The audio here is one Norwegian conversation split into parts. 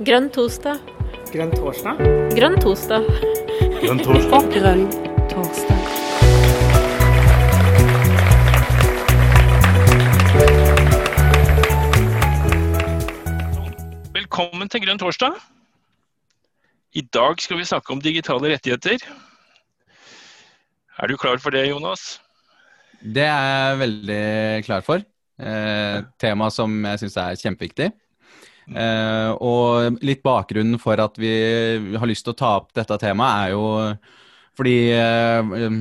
Grønn torsdag. Grønn torsdag? Grønn torsdag. Grønn torsdag. Grønn torsdag. Velkommen til Grønn torsdag. I dag skal vi snakke om digitale rettigheter. Er du klar for det, Jonas? Det er jeg veldig klar for. Eh, tema som jeg syns er kjempeviktig. Eh, og litt bakgrunnen for at vi har lyst til å ta opp dette temaet, er jo fordi eh,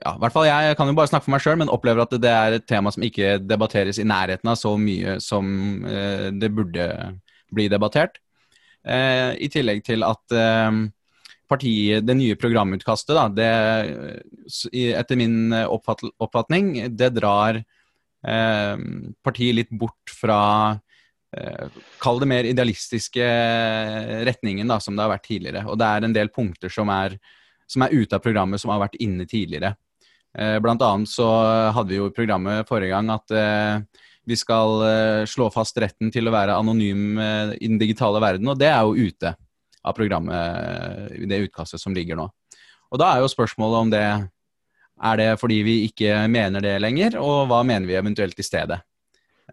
ja, i hvert fall Jeg kan jo bare snakke for meg sjøl, men opplever at det er et tema som ikke debatteres i nærheten av så mye som eh, det burde bli debattert. Eh, I tillegg til at eh, partiet, det nye programutkastet, da, det, etter min oppfatning, det drar eh, partiet litt bort fra Kall det mer idealistiske retningen da, som det har vært tidligere. Og det er en del punkter som er, som er ute av programmet, som har vært inne tidligere. Eh, blant annet så hadde vi jo i programmet forrige gang at eh, vi skal eh, slå fast retten til å være anonym eh, i den digitale verden, og det er jo ute av programmet eh, det utkastet som ligger nå. Og Da er jo spørsmålet om det er det fordi vi ikke mener det lenger, og hva mener vi eventuelt i stedet.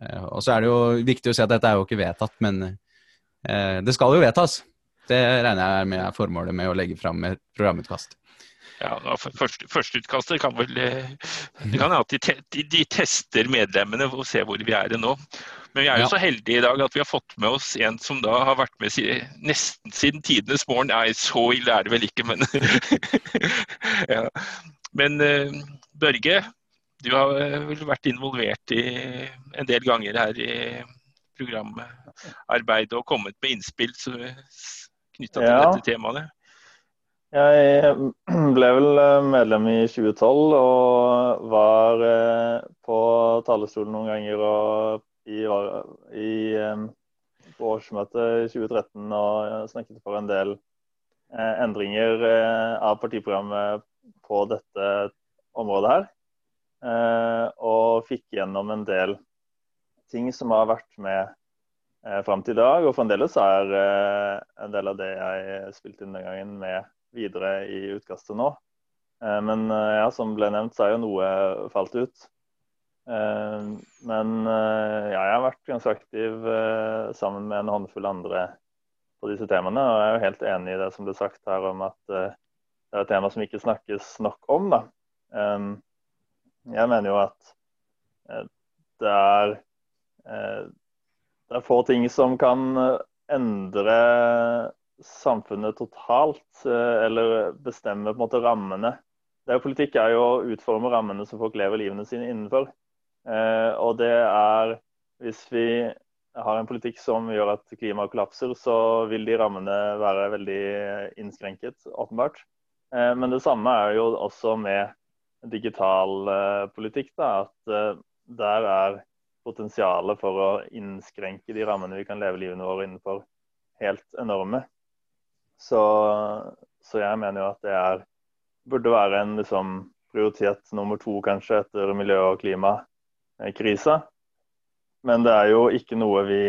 Og så er det jo viktig å si at dette er jo ikke vedtatt, men det skal jo vedtas. Det regner jeg med er formålet med å legge fram et programutkast. Ja, første, Førsteutkastet kan vel det kan alltid te, de, de, tester medlemmene og ser hvor vi er nå. Men vi er jo ja. så heldige i dag at vi har fått med oss en som da har vært med nesten siden tidenes morgen. Nei, så ille er det vel ikke, men ja. Men Børge, du har vel vært involvert i en del ganger her i programarbeidet og kommet med innspill knytta til ja. dette temaet? Jeg ble vel eh, medlem i 2012 og var eh, på talerstolen noen ganger og i, i, eh, på årsmøtet i 2013 og snakket for en del endringer av partiprogrammet på dette området her. Og fikk gjennom en del ting som har vært med fram til i dag. Og fremdeles er en del av det jeg spilte inn den gangen med videre i utkastet nå. Eh, men eh, ja, som ble nevnt, så er jo noe falt ut. Eh, men ja, jeg har vært ganske aktiv sammen med en håndfull andre på disse temaene. Og jeg er jo helt enig i det som ble sagt her om at det er et tema som ikke snakkes nok om. da. Jeg mener jo at det er, det er få ting som kan endre samfunnet totalt, eh, eller bestemme på en måte rammene. Det er Politikk er jo å utforme rammene som folk lever livene sine innenfor. Eh, og det er Hvis vi har en politikk som gjør at klimaet kollapser, så vil de rammene være veldig innskrenket, åpenbart. Eh, men det samme er jo også med digital politikk. Da, at der er potensialet for å innskrenke de rammene vi kan leve livene våre innenfor, helt enorme. Så, så, jeg mener jo at det er, burde være en liksom, prioritet nummer to kanskje etter miljø- og klimakrisa. Men det er jo ikke noe vi,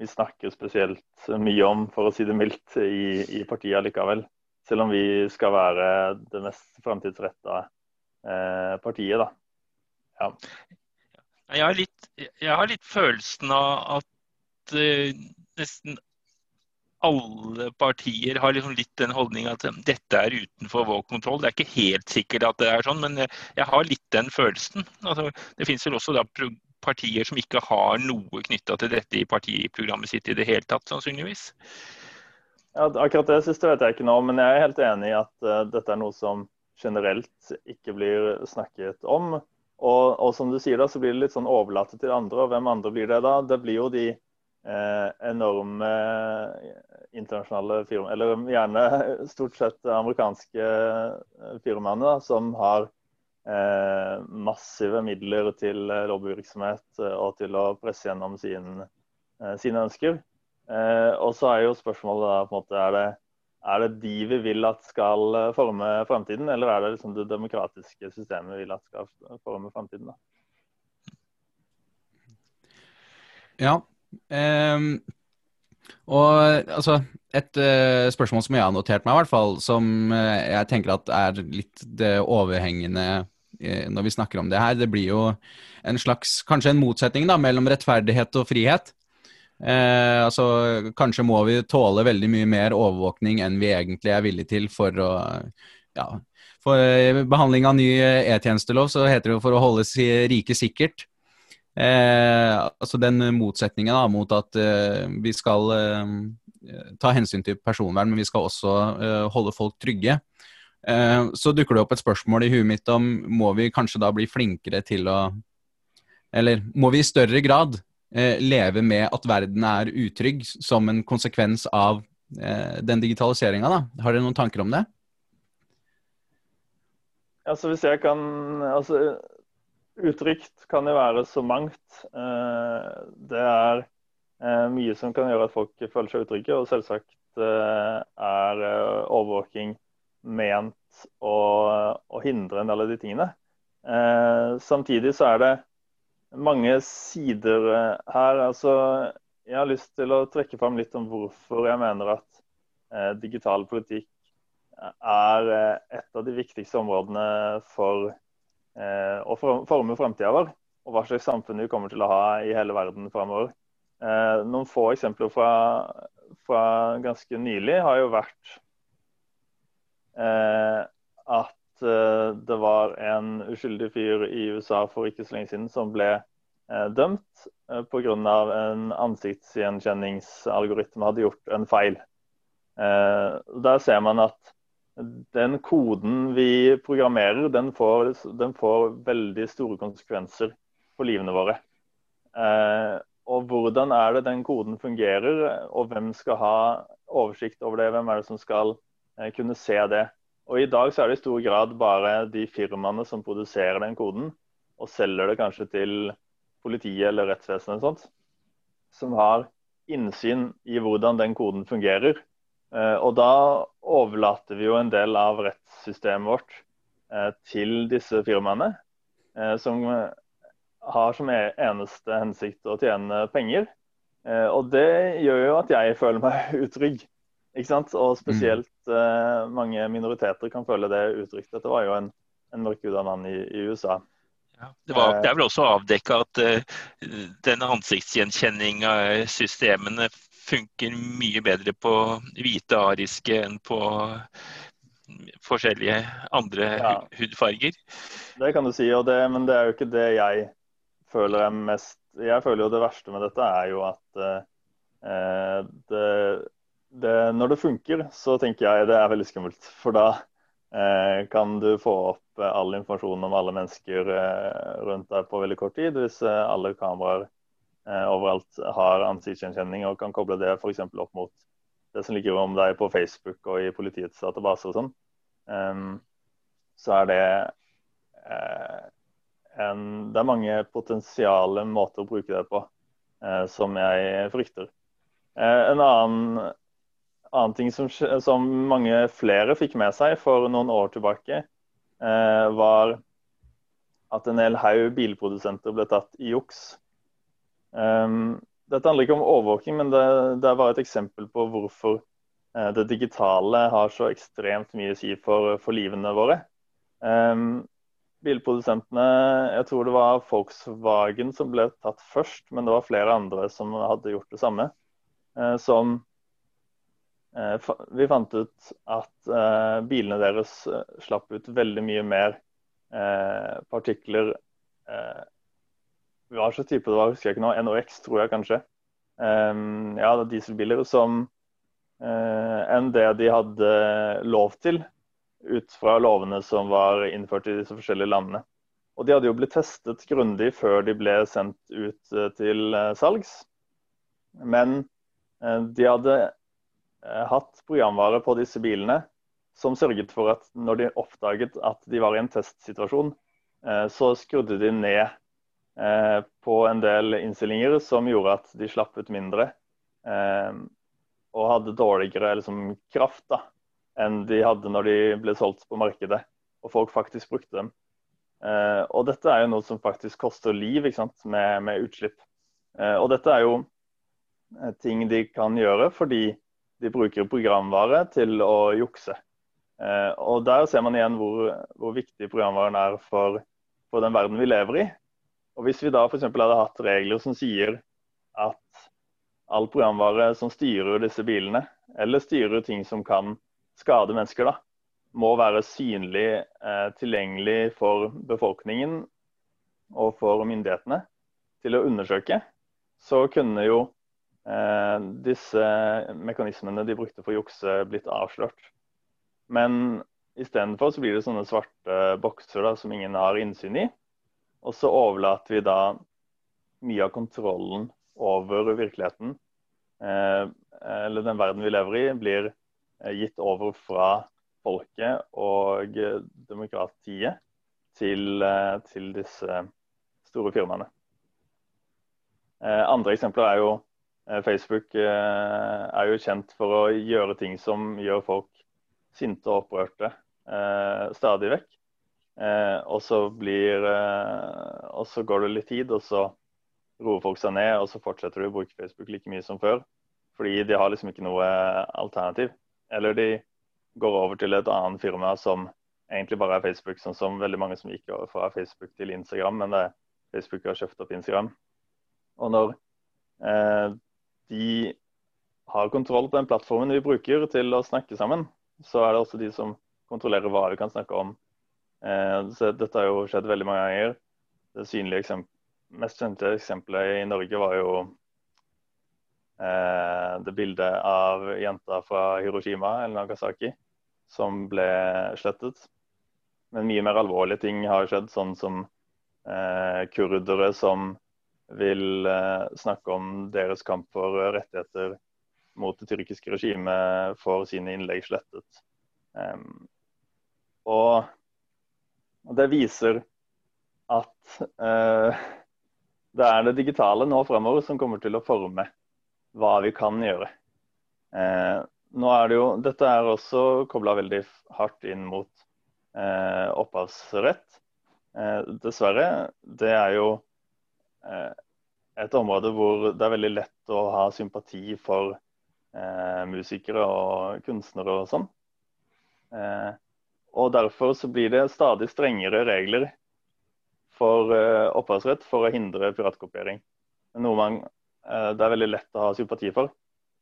vi, snakker spesielt mye om, for å si det mildt, i, i partiet likevel. Selv om vi skal være det mest framtidsretta eh, partiet, da. Ja. Jeg har, litt, jeg har litt følelsen av at uh, nesten alle partier har liksom litt den holdninga at dette er utenfor vår kontroll. Det er ikke helt sikkert at det er sånn, men jeg har litt den følelsen. Altså, det finnes vel også partier som ikke har noe knytta til dette i partiprogrammet sitt i det hele tatt, sannsynligvis. Ja, akkurat det siste vet jeg ikke nå, men jeg er helt enig i at uh, dette er noe som generelt ikke blir snakket om. Og, og, som du sier da, så blir det litt sånn overlatt til andre. Og hvem andre blir det da? Det blir jo de eh, enorme internasjonale firmaene, eller gjerne stort sett amerikanske eh, firmaene, da, som har eh, massive midler til eh, lobbyvirksomhet eh, og til å presse gjennom sin, eh, sine ønsker. Eh, og så er jo spørsmålet da på en måte, er det, er det de vi vil at skal forme fremtiden, eller er det liksom det demokratiske systemet vi vil at skal forme fremtiden? Ja, Eh, Og altså, Et uh, spørsmål som jeg har notert meg, i hvert fall, som uh, jeg tenker at er litt det overhengende uh, når vi snakker om det her, det blir jo en slags Kanskje en motsetning da, mellom rettferdighet og frihet. Altså, Kanskje må vi tåle veldig mye mer overvåkning enn vi egentlig er villige til for å ja, For behandling av ny e-tjenestelov så heter det for å holde rike sikkert. Eh, altså den motsetningen da, mot at eh, vi skal eh, ta hensyn til personvern, men vi skal også eh, holde folk trygge. Eh, så dukker det opp et spørsmål i huet mitt om må vi kanskje da bli flinkere til å Eller må vi i større grad eh, leve med at verden er utrygg som en konsekvens av den digitaliseringa, da? Har dere noen tanker om det? Altså hvis jeg kan altså Utrygt kan jo være så mangt. Eh, det er eh, mye som kan gjøre at folk føler seg utrygge, og selvsagt eh, er overvåking ment å, å hindre en del av de tingene. Samtidig så er det mange sider her. Altså, jeg har lyst til å trekke fram litt om hvorfor jeg mener at digital politikk er et av de viktigste områdene for Eh, å forme framtida vår. Og hva slags samfunn vi kommer til å ha i hele verden framover. Eh, noen få eksempler fra, fra, ganske nylig har jo vært eh, at det var en uskyldig fyr i USA for ikke så lenge siden som ble dømt eh, pga. en ansiktsgjenkjenningsalgoritme hadde gjort en feil. Der ser man at den koden vi programmerer, den får, den får, veldig store konsekvenser for livene våre. Eh, og hvordan er det den koden fungerer, og hvem skal ha oversikt over det? Hvem er det som skal eh, kunne se det? Og I dag så er det i stor grad bare de firmaene som produserer den koden, og selger det kanskje til politiet eller rettsvesenet, sånt, som har innsyn i hvordan den koden fungerer. Eh, og da overlater vi jo en del av rettssystemet vårt eh, til disse firmaene, eh, som har som e-, eneste hensikt å tjene penger. Og det gjør jo at jeg føler meg utrygg. Ikke sant? Og spesielt mm. mange minoriteter kan føle det uttrykt. Dette var jo en, en mørkhuda mann i, i USA. Ja, det, var, det, er vel også avdekka at uh, den ansiktsgjenkjenning av systemene funker mye bedre på hvite ariske enn på forskjellige andre ja. hudfarger. Det kan du si, det, men det er jo ikke det jeg føler er mest Jeg føler jo det verste med dette er jo at uh, det, det, Når det funker, så tenker jeg det er veldig skummelt. For da eh, kan du få opp all informasjon om alle mennesker eh, rundt deg på veldig kort tid, hvis eh, alle kameraer Eh, overalt har ansiktsgjenkjenning og kan koble det f.eks. opp mot det som ligger om deg på Facebook og i politiets database og sånn, um, så er det uh, en, Det er mange potensiale måter å bruke det på som jeg frykter. En annen, annen ting som, som, mange flere fikk med seg for noen år tilbake, var at en hel haug bilprodusenter ble tatt i juks Um, dette handler ikke om overvåking, men det, det, er bare et eksempel på hvorfor eh, det digitale har så ekstremt mye å si for, for livene våre. Um, bilprodusentene, jeg tror det var Volkswagen som ble tatt først, men det var flere andre som hadde gjort det samme. Eh, som Vi fant ut at bilene deres slapp ut veldig mye mer partikler hva slags type det var, husker jeg ikke nå. NOx, tror jeg kanskje. Um, ja, er dieselbiler som enn det de hadde lov til ut fra lovene som var innført i disse forskjellige landene. Og de hadde jo blitt testet grundig før de ble sendt ut til salgs. Men de hadde hatt programvare på disse bilene som sørget for at når de oppdaget at de var i en testsituasjon, så skrudde de ned Eh, på en del innstillinger som gjorde at de slapp ut mindre. Eh, og hadde dårligere liksom, kraft da, enn de hadde når de ble solgt på markedet og folk faktisk brukte dem. Eh, og dette er jo noe som faktisk koster liv med, med, utslipp. og dette er jo eh, ting de kan gjøre fordi de bruker programvare til å jukse. Eh, og Der ser man igjen hvor, hvor viktig programvaren er for, for, den verden vi lever i. Og Hvis vi da f.eks. hadde hatt regler som sier at all programvare som styrer disse bilene, eller styrer ting som kan skade mennesker, da, må være synlig eh, tilgjengelig for befolkningen og for myndighetene til å undersøke, så kunne jo disse mekanismene de brukte for å jukse, blitt avslørt. Men istedenfor så blir det sånne svarte bokser da, som ingen har innsyn i. Og så overlater vi da mye av kontrollen over virkeligheten, eh, eller den verden vi lever i, blir eh, gitt over fra folket og demokratiet til, eh, til disse store firmaene. Eh, andre eksempler er jo eh, Facebook eh, er jo kjent for å gjøre ting som gjør folk sinte og opprørte stadig vekk. og så blir Og så går det litt tid, og så roer folk seg ned, og så fortsetter du å bruke Facebook like mye som før. Fordi de har liksom ikke noe alternativ. Eller de går over til et annet firma som egentlig bare er Facebook, sånn som veldig mange som gikk over fra Facebook til Instagram, men det er Facebook har kjøpt opp Instagram. Og når eh, de har kontroll på den plattformen vi bruker til å snakke sammen, så er det også de som kontrollerer hva vi kan snakke om. Eh, så dette har jo skjedd veldig mange ganger. Det synlige eksempel, mest kjente eksempelet i Norge var jo eh, det bildet av jenta fra Hiroshima eller Nagasaki som ble slettet. Men mye mer alvorlige ting har skjedd, sånn som eh, kurdere som vil eh, snakke om deres kamp for rettigheter mot det tyrkiske regimet, får sine innlegg slettet. Og, det viser at uh, det er det digitale nå fremover som kommer til å forme hva vi kan gjøre. Nå er det jo, Dette er også kobla veldig hardt inn mot opphavsrett. Eh, dessverre, det er jo eh, et område hvor det er veldig lett å ha sympati for eh, musikere og kunstnere og sånn. Eh, og derfor så blir det stadig strengere regler for eh, opphavsrett for å hindre piratkopiering. Noe man, eh, det er veldig lett å ha sympati for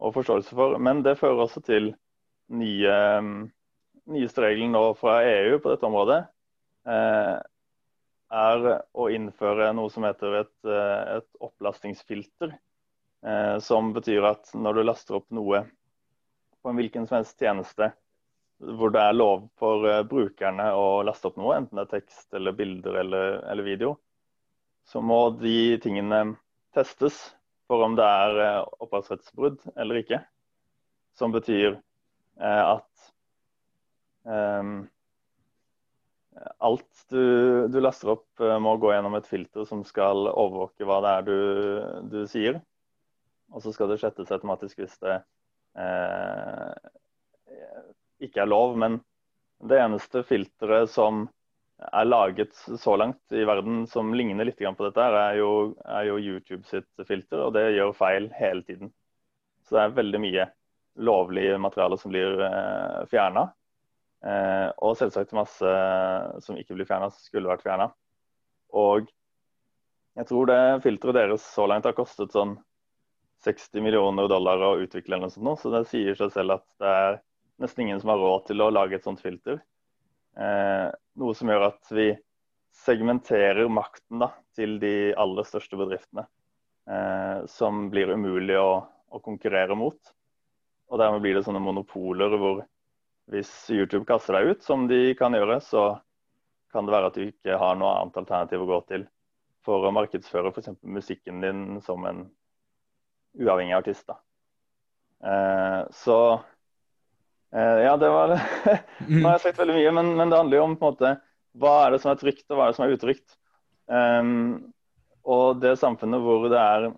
og forståelse for. Men det fører også til nye, nyeste regler nå fra EU på dette området. Eh, er å innføre noe som heter et, eh, et opplastingsfilter. Eh, som betyr at når du laster opp noe på en hvilken som helst tjeneste hvor det er lov for uh, brukerne å laste opp noe, enten det er tekst eller bilder eller, eller video, så må de tingene testes for om det er uh, opphavsrettsbrudd eller ikke. Som betyr eh, at um, alt du, du, laster opp, eh, må gå gjennom et filter som skal overvåke hva det er du, du sier. Og så skal det slettes automatisk hvis det eh, ikke er lov. Men det eneste filteret som er laget så langt i verden som ligner litt på dette, er jo, er jo YouTube sitt filter, og det gjør feil hele tiden. Så det er veldig mye lovlig materiale som blir eh, fjerna. Eh, og selvsagt masse som ikke blir fjerna, skulle vært fjerna. Og jeg tror det filteret deres så langt har kostet sånn 60 millioner dollar å utvikle, eller noe sånt, så det sier seg selv at det er nesten ingen som har råd til å lage et sånt filter. Eh, noe som gjør at vi segmenterer makten da, til de aller største bedriftene. Eh, som blir umulig å, å konkurrere mot. Og dermed blir det sånne monopoler hvor hvis YouTube kaster deg ut, som de kan gjøre, så kan det være at du ikke har noe annet alternativ å gå til for å markedsføre f.eks. musikken din som en uavhengig artist. Da. Eh, så eh, ja, det var Nå har jeg sagt veldig mye, men, men, det handler jo om på en måte hva er det som er trygt, og hva er det som er utrygt. Um, og det samfunnet hvor det er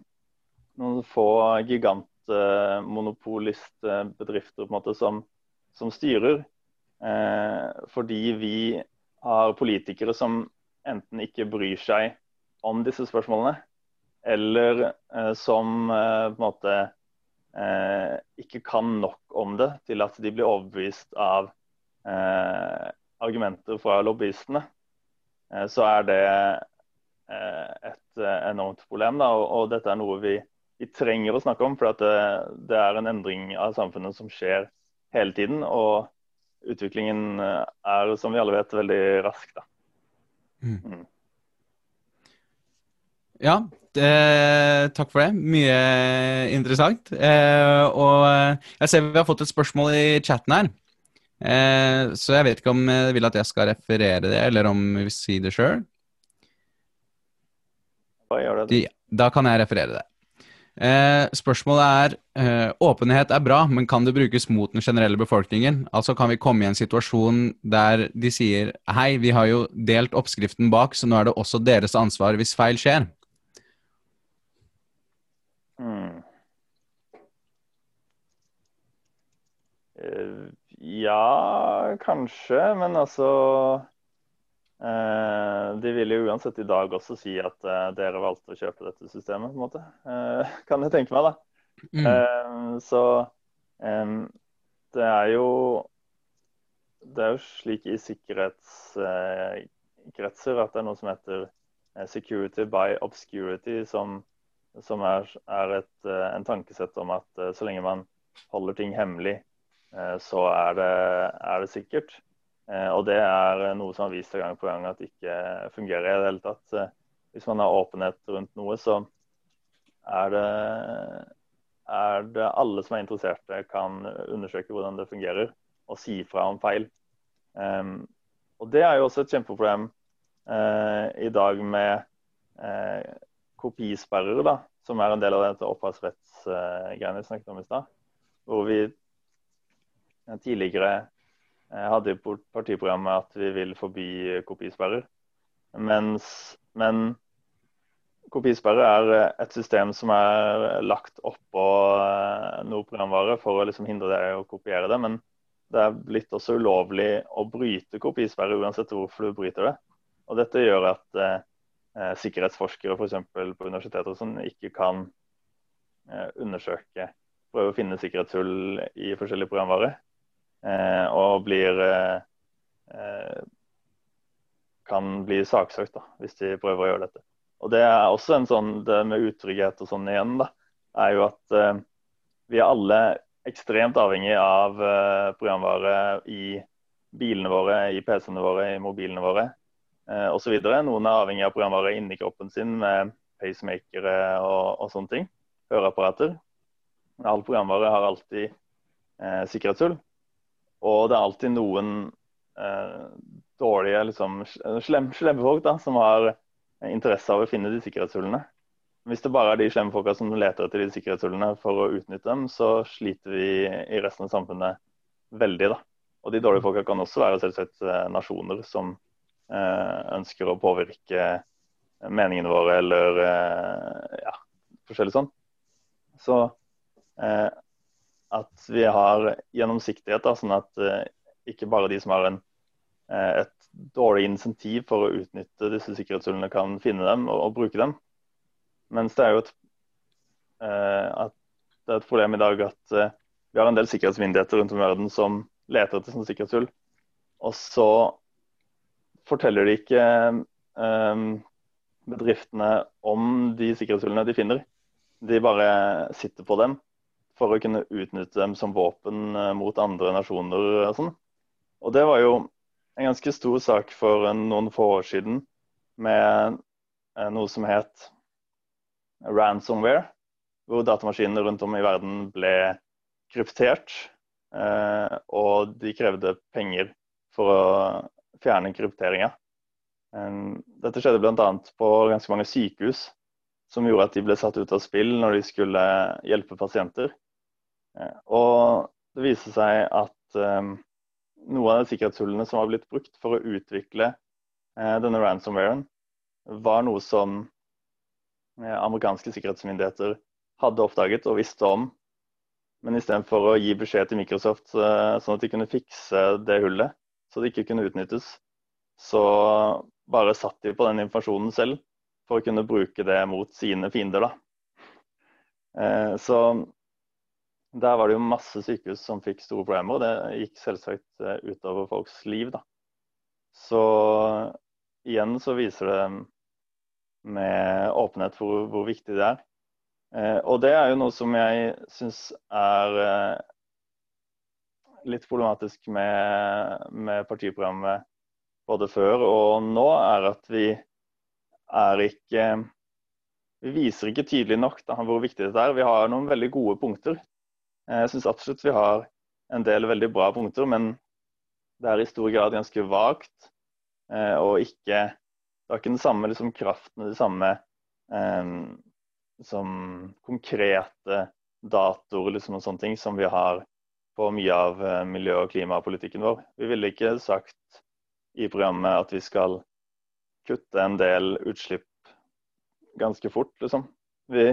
noen få gigantmonopolistbedrifter på en måte som som styrer. Eh, fordi vi har politikere som enten ikke bryr seg om disse spørsmålene, eller eh, som eh, på en måte ikke kan nok om det til at de blir overbevist av argumenter fra lobbyistene, så er det et enormt problem. Da, og, dette er noe vi, vi, trenger å snakke om, for det, det, er en endring av samfunnet som skjer hele tiden. Og utviklingen er, som vi alle vet, veldig rask. Da. Mm. mm. Ja, eh, takk for det. Mye interessant. Eh, og jeg ser vi har fått et spørsmål i chatten her. Eh, så jeg vet ikke om du vil at jeg skal referere det, eller om vi vil si det sjøl. Da kan jeg referere det. Eh, spørsmålet er eh, åpenhet er bra, men kan det brukes mot den generelle befolkningen? Altså Kan vi komme i en situasjon der de sier hei, vi har jo delt oppskriften bak, så nå er det også deres ansvar hvis feil skjer? Mm. Ja, kanskje, men altså De vil jo uansett i dag også si at uh, dere valgte å kjøpe dette systemet, på en måte. kan jeg tenke meg, da. Mm. så det er jo Det er jo slik i sikkerhetskretser at det er noe som heter security by obscurity, som som er, er et, eh, en tankesett om at eh, så lenge man holder ting hemmelig, eh, så er det, er det sikkert. Og det er noe som har vist seg gang på gang at det ikke fungerer i det hele tatt. Hvis man har åpenhet rundt noe, så er det, er det alle som er interesserte, kan undersøke hvordan det fungerer og si fra om feil. Um, og Det er jo også et kjempeproblem uh, i dag med kopisperrer, da, som er en del av dette opphavsrettsgreiene vi snakket om i stad. Hvor vi tidligere eh, hadde i partiprogrammet at vi vil forby kopisperrer. Mens, men kopisperre er et system som er lagt oppå eh, noe programvare for å liksom hindre deg å kopiere det. Men det er blitt også ulovlig å bryte kopisperre uansett hvorfor du bryter det. Og dette gjør at eh, eh, sikkerhetsforskere f.eks. på universiteter som ikke kan eh, undersøke, prøve å finne sikkerhetshull i forskjellige programvare. Eh, og blir eh, eh, kan bli saksøkt da, hvis de prøver å gjøre dette. Og Det er også en sånn, det med utrygghet og sånn igjen, da, er jo at eh, vi er alle ekstremt avhengig av programvare i bilene våre, i PC-ene våre, i mobilene våre eh, osv. Noen er avhengig av programvare inni kroppen sin med pacemakere og, og sånne ting. Høreapparater. All programvare har alltid eh, sikkerhetshull. Og det er alltid noen eh, dårlige, liksom, slemme, slemme folk da, som har interesse av å finne de sikkerhetshullene. Hvis det bare er de slemme folka som leter etter de sikkerhetshullene for å utnytte dem, så sliter vi i resten av samfunnet veldig. da. Og de dårlige folka kan også være selvsagt eh, nasjoner som Eh, ønsker å påvirke meningene våre eller eh, ja, forskjellig sånn. Så eh, at vi har gjennomsiktighet, da, sånn at ikke bare de som har en, et dårlig insentiv for å utnytte disse sikkerhetshullene, kan finne dem og, og bruke dem. Mens det er jo et, at det er et problem i dag at vi har en del sikkerhetsmyndigheter rundt om i verden som leter etter sånne sikkerhetshull. Og så forteller de ikke bedriftene om de sikkerhetshullene de finner. De bare sitter på dem for å kunne utnytte dem som våpen uh, mot andre nasjoner. Og sånn. Og det var jo en ganske stor sak for noen få år siden med uh, noe som het ransomware. Hvor datamaskinene rundt om i verden ble kryptert. Og de krevde penger for å fjerne krypteringa. Dette skjedde bl.a. på ganske mange sykehus, som gjorde at de ble satt ut av spill når de skulle hjelpe pasienter. Eh, og det viser seg at um, noen av de sikkerhetshullene som var blitt brukt for å utvikle uh, denne ransomwaren, var noe som uh, amerikanske sikkerhetsmyndigheter hadde oppdaget og visste om. Men istedenfor å gi beskjed til Microsoft uh, sånn at de kunne fikse det hullet, så det ikke kunne utnyttes, så bare satt de på den informasjonen selv for å kunne bruke det mot sine fiender. da. Så der var det jo masse sykehus som fikk store problemer. og Det gikk selvsagt eh, utover folks liv. da. Så igjen så viser det med åpenhet hvor, hvor viktig det er. Eh, og det er jo noe som jeg syns er eh, litt problematisk med, med partiprogrammet både før og nå, er at vi er ikke Vi viser ikke tydelig nok da, hvor viktig dette er. Vi har noen veldig gode punkter. Eh, jeg syns absolutt vi har en del veldig bra punkter, men det er i stor grad ganske vagt. Eh, og ikke Det har ikke den samme liksom, kraften, det samme um, som konkrete datoer liksom, og sånne ting som vi har på mye av miljø- og klimapolitikken vår. Vi ville ikke sagt i programmet at vi skal kutte en del utslipp ganske fort, liksom. Vi,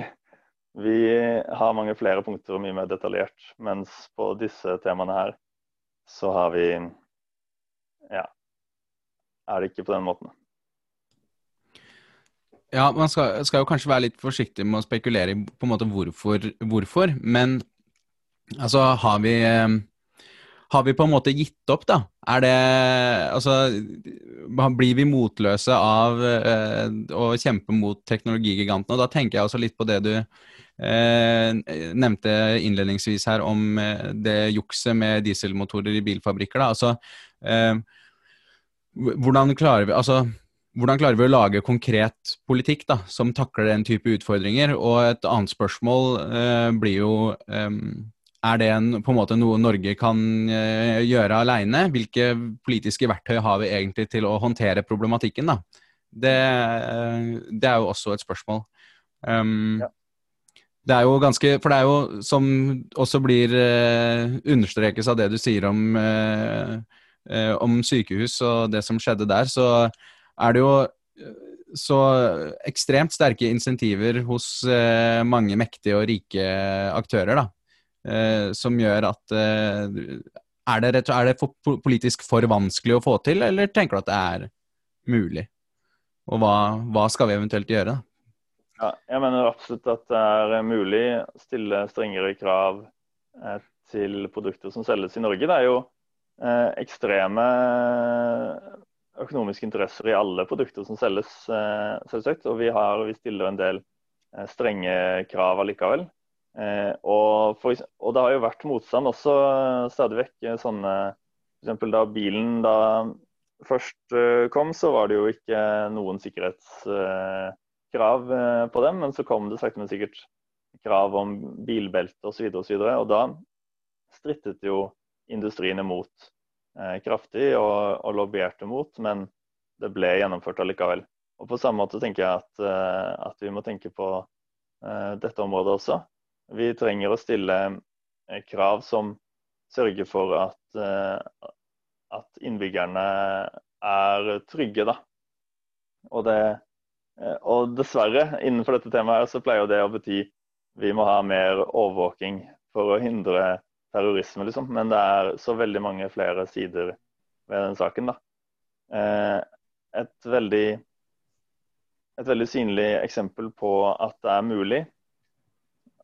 vi har mange flere punkter og mye mer detaljert, mens på disse temaene her så har vi Ja. Er det ikke på den måten. Ja, man skal, skal, jo kanskje være litt forsiktig med å spekulere i på en måte hvorfor, hvorfor men altså har vi har vi på en måte gitt opp, da? Er det Altså, blir vi motløse av eh, å kjempe mot teknologigigantene? Og da tenker jeg også litt på det du nevnte innledningsvis her om eh, det jukset med dieselmotorer i bilfabrikker. Da. Altså, eh, hvordan klarer vi altså, hvordan klarer vi å lage konkret politikk da, som takler den type utfordringer? Og et annet spørsmål eh, blir jo eh, er det en, på en måte noe Norge kan eh, gjøre alene? Hvilke politiske verktøy har vi egentlig til å håndtere problematikken? da? Det, det er jo også et spørsmål. Um, ja. Det er jo ganske For det er jo, som også blir eh, understrekes av det du sier om, eh, eh, om sykehus og det som skjedde der, så er det jo eh, så ekstremt sterke insentiver hos eh, mange mektige og rike aktører, da. Eh, som gjør at er det, er det for, politisk for vanskelig å få til, eller tenker du at det er mulig? Og hva, hva skal vi eventuelt gjøre? da? Ja, jeg mener absolutt at det er mulig å stille strengere krav eh, til produkter som selges i Norge. Det er jo eh, ekstreme økonomiske interesser i alle produkter som selges, eh, selvsagt. Og vi, har, vi, stiller en del eh, strenge krav allikevel. Eh, og, for, og, det har jo vært motstand også eh, stadig vekk. sånne F.eks. da bilen da først kom, så var det jo ikke noen sikkerhets krav eh, på dem, men så kom det sakte, men sikkert krav om bilbelte osv. Og, så videre, og, og da strittet jo industrien imot eh, kraftig og, og lobbyerte mot, men det ble gjennomført allikevel. Og På samme måte tenker jeg at, eh, at vi må tenke på eh, dette området også. Vi trenger å stille eh, krav som sørger for at, eh, at innbyggerne er trygge. Da. Og det, og dessverre, innenfor dette temaet så pleier det å bety vi må ha mer overvåking for å hindre terrorisme, liksom. Men det er så veldig mange flere sider ved den saken, da. Eh, et veldig, et veldig synlig eksempel på at det er mulig,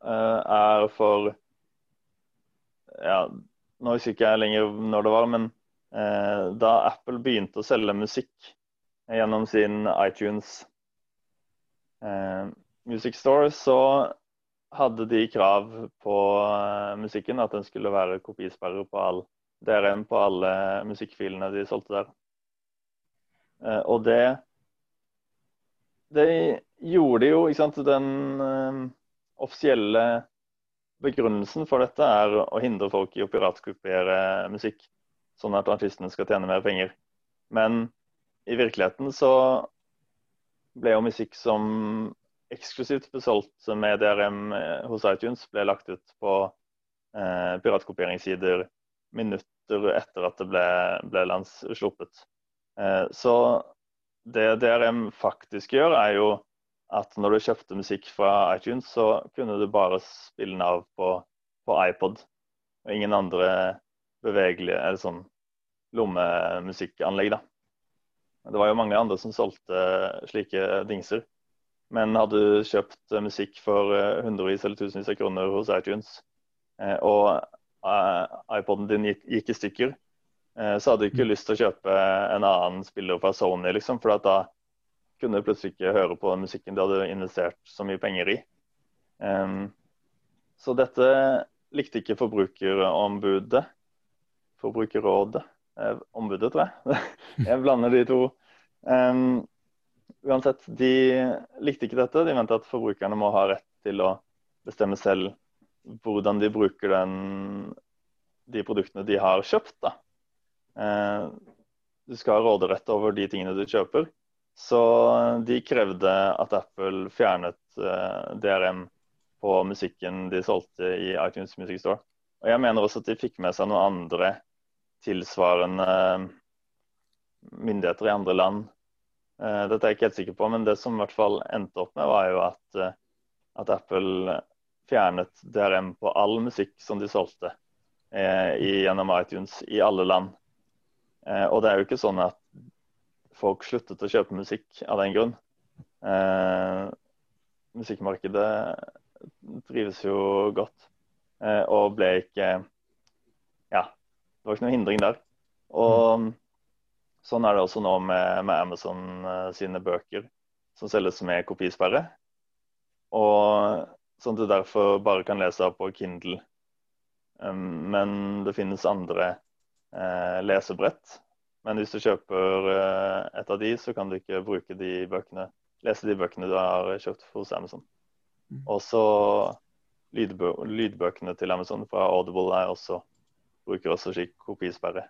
eh, er for ja, Nå husker ikke jeg lenger når det var, men da Apple begynte å selge musikk gjennom sin iTunes eh, Music Store, så hadde de krav på eh, musikken at den skulle være kopisperrer på all DRM på alle musikkfilene de solgte der. Eh, og det det gjorde de jo, ikke sant. Den eh, offisielle begrunnelsen for dette er å hindre folk i å piratkopiere musikk, sånn at artistene skal tjene mer penger. Men i virkeligheten så ble jo musikk som eksklusivt ble solgt med DRM eh, hos iTunes, ble lagt ut på eh, piratkopieringssider minutter etter at det ble, ble lands. Eh, så det DRM faktisk gjør, er jo at når du kjøpte musikk fra iTunes, så kunne du bare spille den av på, på iPod. Og ingen andre bevegelige eller sånn lommemusikkanlegg. da. Det var jo mange andre som solgte slike dingser. Men hadde du kjøpt musikk for eh, hundrevis eller tusenvis av kroner hos iTunes, eh, og iPoden din gikk i stykker, så hadde du ikke lyst til å kjøpe en annen spiller fra Sony, liksom, for da kunne du plutselig ikke høre på musikken du hadde investert så mye penger i. Så dette likte ikke Forbrukerombudet. Forbrukerrådet. Ombudet, tror jeg. Jeg blander de to. Uansett, de likte ikke dette. De mente at forbrukerne må ha rett til å bestemme selv hvordan de bruker den, de produktene de har kjøpt. Da. Uh, du skal ha råderett over de tingene du kjøper. Så de krevde at Apple fjernet uh, DRM på musikken de solgte i iTunes Music Store. Og jeg mener også at de fikk med seg noen andre tilsvarende myndigheter i andre land. Eh, dette er jeg ikke helt sikker på, men det som i hvert fall endte opp med, var jo at, at Apple fjernet DRM på all musikk som de solgte eh, gjennom iTunes i alle land. Eh, og det er jo ikke sånn at folk sluttet å kjøpe musikk av den grunn. Eh, musikkmarkedet trives jo godt eh, og ble ikke Ja, det var ikke noen hindring der. Og mm. sånn er det også nå med, med Amazon eh, sine bøker som selges med kopisperre. Og Sånn at du derfor bare kan lese på Kindle. Um, men det finnes andre uh, lesebrett. Men hvis du kjøper uh, et av de, så kan du ikke bruke de bøkene, lese de bøkene du har kjøpt hos Amazon. Mm. Også lydbø lydbøkene til Amazon fra Audible er også, bruker også slik kopisperre.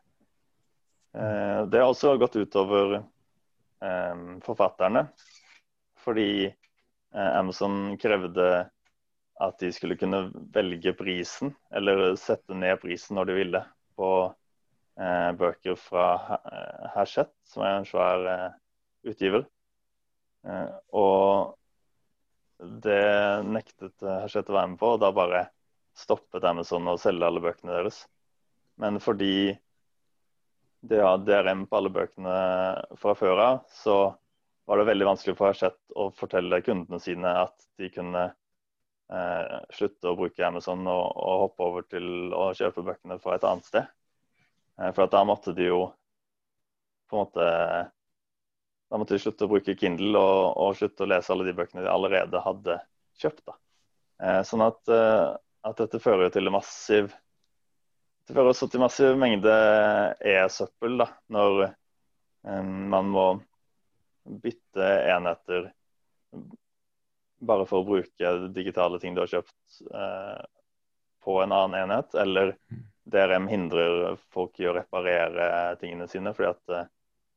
Uh, det har også gått utover um, forfatterne, fordi Amazon krevde at de skulle kunne velge prisen, eller sette ned prisen når de ville, på eh, bøker fra eh, Hachette, som er en svær eh, utgiver. Eh, og det nektet Hachette å være med på, og da bare stoppet Amazon å selge alle bøkene deres. Men fordi det har DRM på alle bøkene fra før av, så var det veldig vanskelig for Hachette å fortelle kundene sine at de kunne eh, slutte å bruke Amazon og, og, hoppe over til å kjøpe bøkene fra et annet sted. Eh, for da måtte de jo på en måte Da måtte de slutte å bruke Kindle og, og, slutte å lese alle de bøkene de allerede hadde kjøpt. da. Eh, sånn at, eh, at, dette fører til massiv det fører også til massiv mengde e-søppel da, når eh, man må bytte enheter bare for å bruke digitale ting du har kjøpt eh, på en annen enhet, eller DRM hindrer folk i å reparere tingene sine fordi at eh,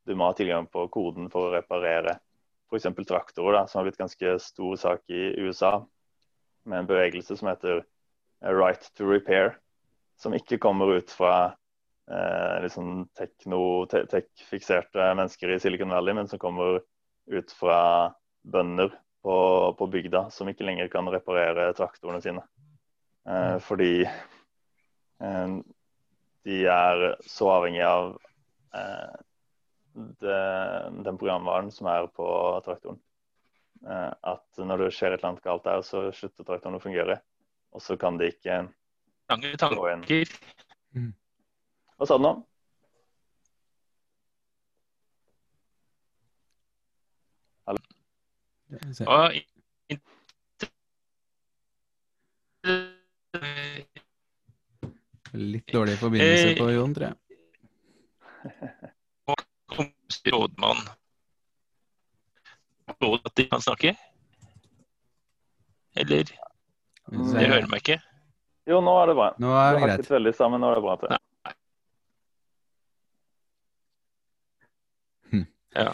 du må ha tilgang på koden for å reparere f.eks. traktorer, da, som har blitt ganske stor sak i USA, med en bevegelse som heter Right to Repair, som ikke kommer ut fra eh, liksom tekno-tech-fikserte mennesker i Silicon Valley, men som kommer ut fra bønder på, på, bygda som ikke lenger kan reparere traktorene sine. Eh, mm. fordi eh, de er så avhengig av eh, det, den programvaren som er på traktoren. Eh, at når det skjer et eller annet galt der, så slutter traktoren å fungere. Og så kan de ikke Lange tanker. Mm. Hva sa du nå? Og Litt dårlig forbindelse på Jon, tror jeg. rådmann råd at de kan snakke? Eller? Det hører meg ikke? Jo, nå er det bra. Nå er det greit. Du har veldig sammen, nå er det bra. Til. Hm. Ja.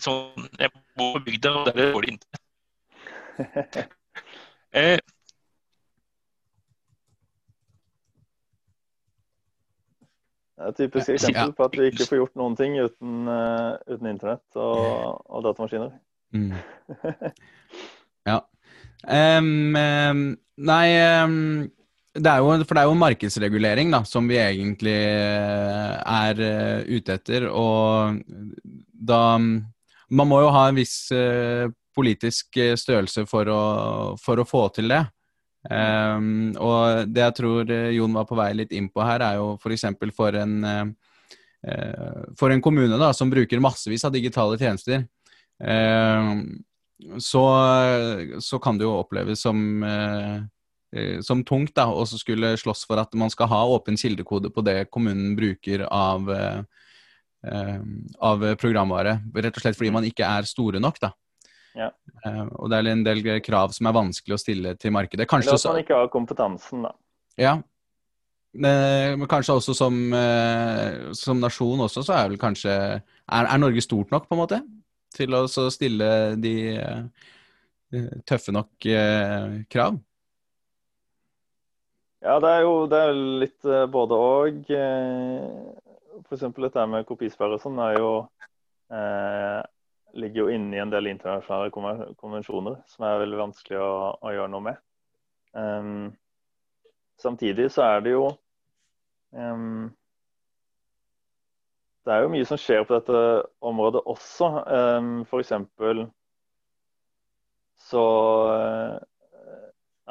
Sånn, jeg bor på bygda, og der er det dårlig internett. eh, Det er et typisk eksempel på at vi ikke får gjort noen ting uten, uh, uten internett og, og datamaskiner. Mm. ja. Um, um, nei um, det er jo, For det er jo markedsregulering da, som vi egentlig uh, er uh, ute etter. Og da Man må jo ha en viss politisk størrelse for å, for å få til det. Um, og det jeg tror Jon var på vei litt inn på her, er jo f.eks. For, for en uh, for en kommune da, som bruker massevis av digitale tjenester, uh, så, så, kan det jo oppleves som, eh, som tungt da, å skulle slåss for at man skal ha åpen kildekode på det kommunen bruker av, av programvare. Rett og slett fordi man ikke er store nok. da. Ja. Eh, og det er en del krav som er vanskelig å stille til markedet. Kanskje Eller at man ikke har kompetansen, da. Ja. Men kanskje også som, som, nasjon også, så er vel kanskje er, er, Norge stort nok, på en måte? Til å stille de uh, tøffe nok krav? Ja, det er jo det er litt både og. F.eks. dette med kopisperre sånn er jo ligger jo inne i en del internasjonale konvensjoner som er veldig vanskelig å, å gjøre noe med. Um, samtidig så er det jo um, Det er jo mye som skjer på dette området også. Um, F.eks. så uh,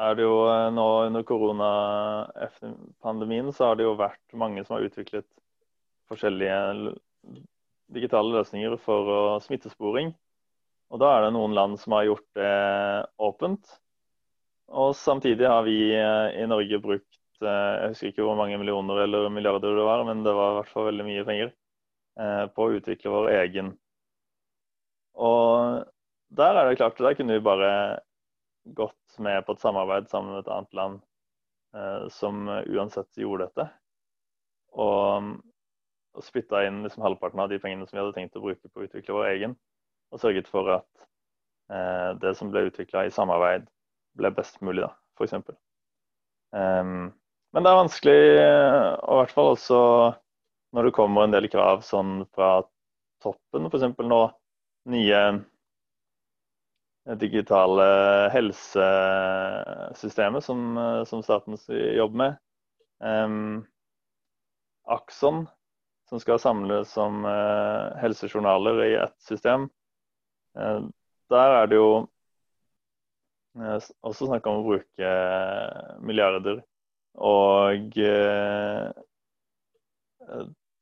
er det jo uh, nå under koronapandemien så har det jo vært mange som har utviklet forskjellige digitale løsninger for smittesporing. Og Da er det noen land som har gjort det åpent. Og samtidig har vi eh, i Norge brukt eh, jeg husker ikke hvor mange millioner eller milliarder det var, men det var i hvert fall veldig mye penger eh, på å utvikle vår egen. Og der er det klart, der kunne vi bare gått med på et samarbeid sammen med et annet land som uansett gjorde dette. Og og spytta inn liksom halvparten av de pengene som vi hadde tenkt å bruke på å utvikle vår egen, og sørget for at eh, det som ble utvikla i samarbeid, ble best mulig, da, f.eks. Um, ehm, men det er vanskelig, eh, og i hvert fall også når det kommer en del krav sånn fra toppen, f.eks. nå nye digitale helsesystemet som, eh, som staten jobber med. Um, Akson som skal samles som uh, helsejournaler i ett system. Uh, der er det jo uh, også snakk om å bruke eh, milliarder. Og eh,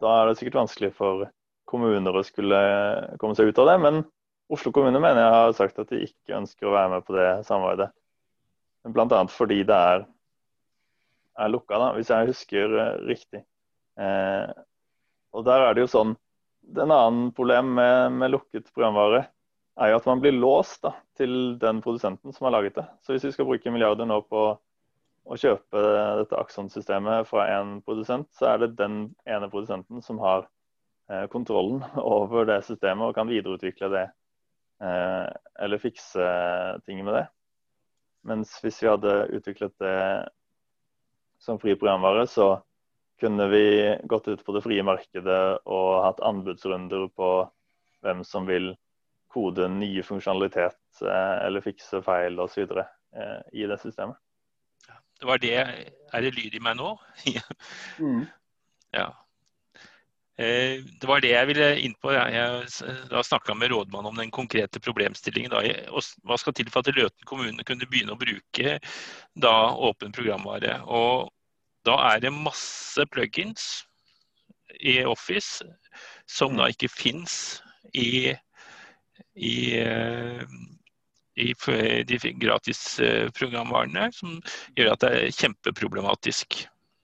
da er det sikkert vanskelig for kommuner å skulle komme seg ut av det. Men Oslo kommune mener jeg har sagt at de ikke ønsker å være med på det samarbeidet. Bl.a. fordi det er, er lukka, da, hvis jeg husker eh, riktig. Eh, og der er det jo sånn En annen problem med, med lukket programvare er jo at man blir låst da, til den produsenten som har laget det. Så hvis vi skal bruke milliarder nå på å kjøpe dette Axon-systemet fra en produsent, så er det den ene produsenten som har eh, kontrollen over det systemet og kan videreutvikle det eh, eller fikse ting med det. Mens hvis vi hadde utviklet det som fri programvare, så kunne vi gått ut på det frie markedet og hatt anbudsrunder på hvem som vil kode nye funksjonalitet eh, eller fikse feil osv. I det systemet. Det var det Er det lyd i meg nå? mm. Ja. Eh, det var det jeg ville inn på. Jeg snakka med rådmannen om den konkrete problemstillingen. Da. Hva skal til for at Løten kommune kunne begynne å bruke da, åpen programvare? Og da er det masse plugins i Office som da mm. ikke fins i, i, eh, i de gratisprogramvarene, eh, som gjør at det er kjempeproblematisk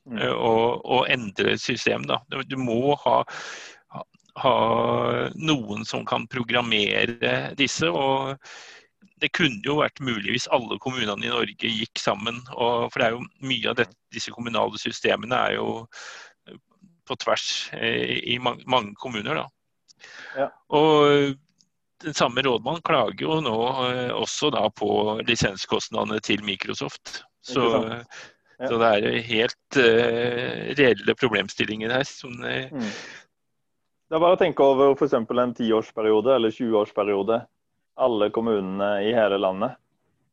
mm. eh, å, å endre system. Da. Du må ha, ha noen som kan programmere disse. og det kunne jo vært mulig hvis alle kommunene i Norge gikk sammen. Og, for det er jo mye av dette, disse kommunale systemene er jo eh, på tvers eh, i mange, mange kommuner. Da. Ja. Og den samme rådmann klager jo nå eh, også da på lisenskostnadene til Microsoft. Så, ja. så det er helt uh, reelle problemstillinger her. Som, uh, mm. Det er bare å tenke over f.eks. en tiårsperiode eller 20-årsperiode alle kommunene i hele landet.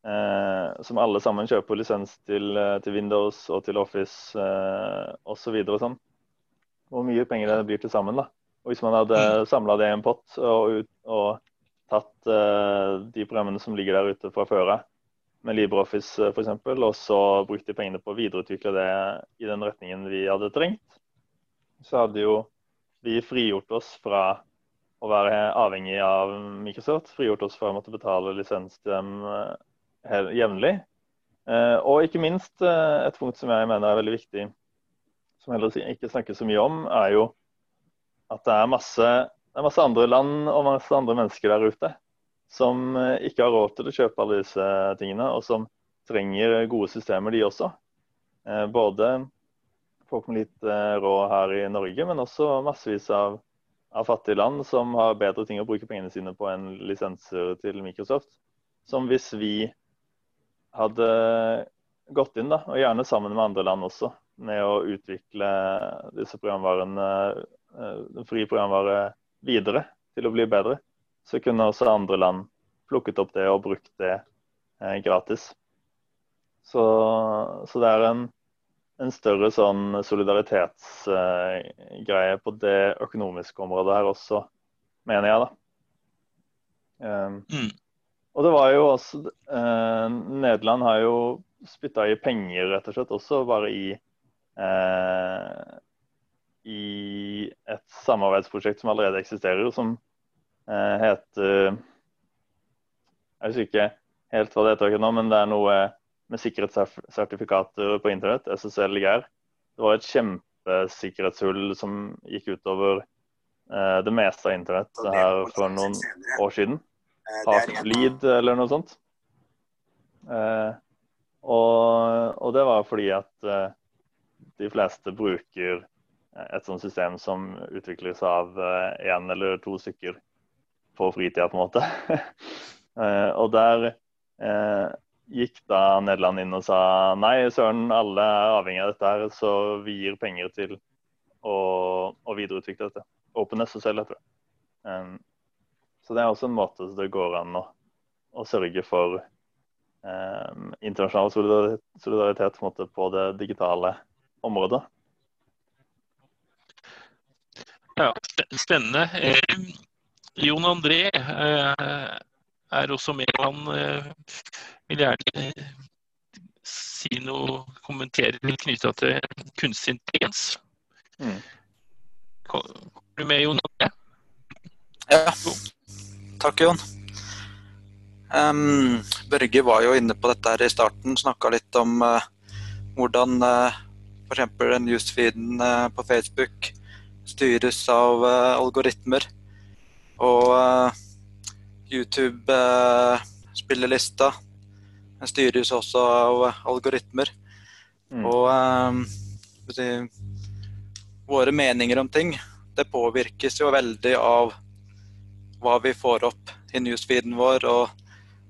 Eh, som alle sammen kjøper lisens til, eh, til Windows og til Office eh, osv. Og, sånn. Hvor mye penger det blir til sammen. da. Og Hvis man hadde mm. samla det i en pott og, ut, og tatt uh, de programmene som ligger der ute fra før av, med LibreOffice f.eks. Og så brukte de pengene på å videreutvikle det i den retningen vi hadde trengt. Så hadde jo vi frigjort oss fra å være avhengig av Microsoft. Frigjort oss fra å måtte betale lisens til dem eh, jevnlig. Uh, og ikke minst et punkt som jeg mener er veldig viktig, som heller ikke snakkes så mye om, er jo at det er masse, det er masse andre land og masse andre mennesker der ute som eh, ikke har råd til å kjøpe alle disse tingene, og som trenger gode systemer, de også. Eh, både folk med litt eh, råd her i Norge, men også massevis av, av, fattige land som har bedre ting å bruke pengene sine på enn lisenser til Microsoft. Som hvis vi hadde gått inn, da, og gjerne sammen med andre land også, med å utvikle disse programvarene, den frie programvare videre til å bli bedre så kunne også andre land plukket opp det og brukt det eh, gratis. Så, så, det er en, en større sånn solidaritetsgreie eh, på det økonomiske området her også, mener jeg, da. Um, mm. Og det var jo også eh, Nederland har jo spytta i penger, rett og slett, også bare i eh, i et samarbeidsprosjekt som allerede eksisterer, som Eh, heter Jeg husker ikke helt hva det heter nå, men det er noe med sikkerhetssertifikater på internett, SSL GR. Det var et kjempesikkerhetshull som gikk utover eh, det meste av internett her for noen år siden. Heartbleed eller noe sånt. Eh, og, og, det var fordi at eh, de fleste bruker et sånt system som utvikles av én eh, eller to stykker på fritida, på en måte. Eh, og der eh, gikk da Nederland inn og sa nei, søren, alle er avhengig av dette her, så vi gir penger til å, å videreutvikle dette. Og selv, heter det. Um, så det er også en måte det går an å, å sørge for um, internasjonal solidaritet, solidaritet på, på, det digitale området. Ja, spennende. Jon André eh, er også med. Han eh, vil gjerne si noe, kommentere litt knytta til kunstig intelligens. Mm. Kommer du med, Jon André? Ja. Takk, Jon. Um, Børge var jo inne på dette her i starten, snakka litt om uh, hvordan uh, f.eks. newsfeeden uh, på Facebook styres av uh, algoritmer. Og uh, YouTube-spillelista uh, styres også av algoritmer. Mm. Og uh, våre meninger om ting, det påvirkes jo veldig av hva vi får opp i newsfeeden vår og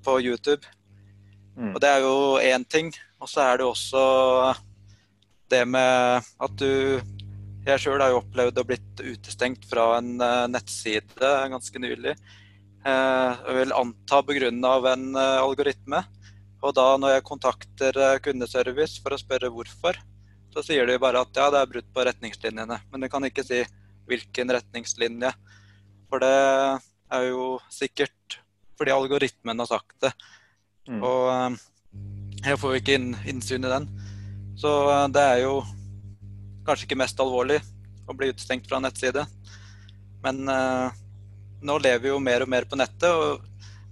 på YouTube. Mm. Og det er jo én ting. Og så er det også det med at du jeg sjøl har jo opplevd å blitt utestengt fra en uh, nettside ganske nylig. Uh, jeg vil anta pga. en uh, algoritme. Og da når jeg kontakter kundeservice for å spørre hvorfor, så sier de bare at ja, det er brudd på retningslinjene. Men de kan ikke si hvilken retningslinje. For det er jo sikkert fordi algoritmen har sagt det. Mm. Og jeg får jo ikke innsyn i den. Så det er jo kanskje ikke mest alvorlig å bli utestengt fra nettside. Men uh, nå lever vi jo mer og mer på nettet, og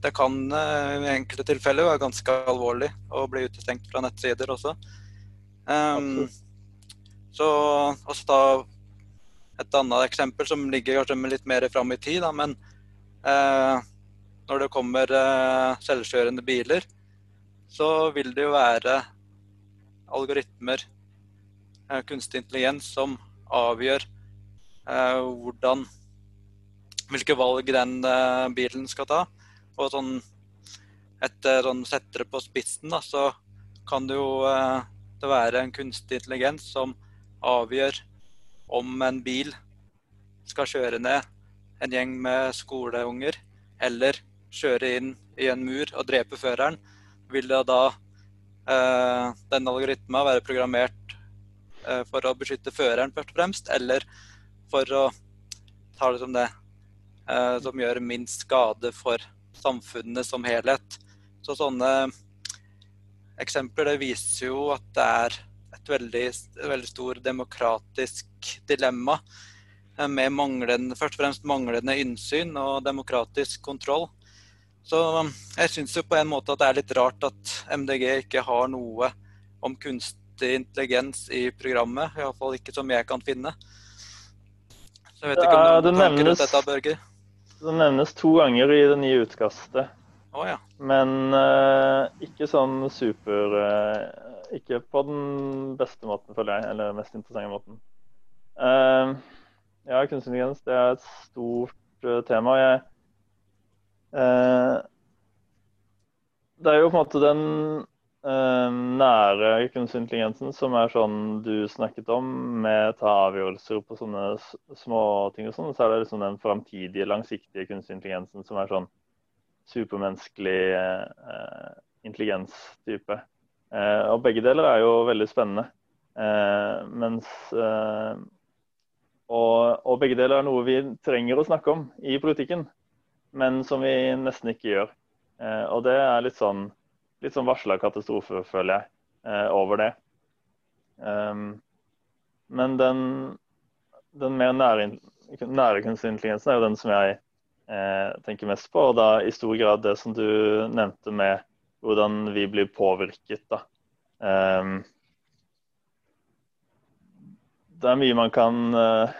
det kan uh, i enkelte tilfeller være ganske alvorlig å bli utestengt fra nettsider også. Um, så også da et annet eksempel som ligger kanskje litt mer fram i tid, da, men eh, når det kommer selvkjørende biler, så vil det jo være algoritmer Eh, kunstig intelligens som avgjør eh, hvordan hvilke valg den eh, bilen skal ta. Og sånn etter sånn setter det på spissen, da, så kan det jo det være en kunstig intelligens som avgjør om en bil skal kjøre ned en gjeng med skoleunger, eller kjøre inn i en mur og drepe føreren, vil da, eh, denne algoritma være programmert Eh, for å beskytte føreren, først og fremst, eller for å ta det som det eh, som gjør minst skade for samfunnet som helhet. Så sånne eksempler det viser jo at det er et veldig, veldig stor demokratisk dilemma eh, med manglende, først og fremst manglende innsyn og demokratisk kontroll. Så jeg syns jo på en måte at det er litt rart at MDG ikke har noe om kunstig intelligens i programmet. Iallfall ikke som jeg kan finne. Så jeg vet ikke om Ja, det nevnes- dette, Børger. Det nevnes to ganger i det nye utkastet. Oh, ja. Men uh, ikke sånn super uh, Ikke på den beste måten, føler jeg. Eller mest interessante måten. Uh, ja, kunstig intelligens det er et stort tema. Jeg, eh, det er jo på en måte den nære kunstig intelligensen som er sånn du snakket om, med ta avgjørelser på sånne små småting og sånn. Så er det liksom den framtidige, langsiktige kunstig intelligensen som er sånn supermenneskelig eh, intelligenstype. Eh, og begge deler er jo veldig spennende. Eh, mens eh, og, og begge deler er noe vi trenger å snakke om i politikken, men som vi nesten ikke gjør. Eh, og det er litt sånn, litt sånn varsla katastrofe, føler jeg, eh, over det. Um, men den, den mer nære, nære kunstig intelligensen er jo den som jeg eh, tenker mest på. Og da i stor grad det som du nevnte med hvordan vi blir påvirket. da. Ehm, det er mye man kan eh,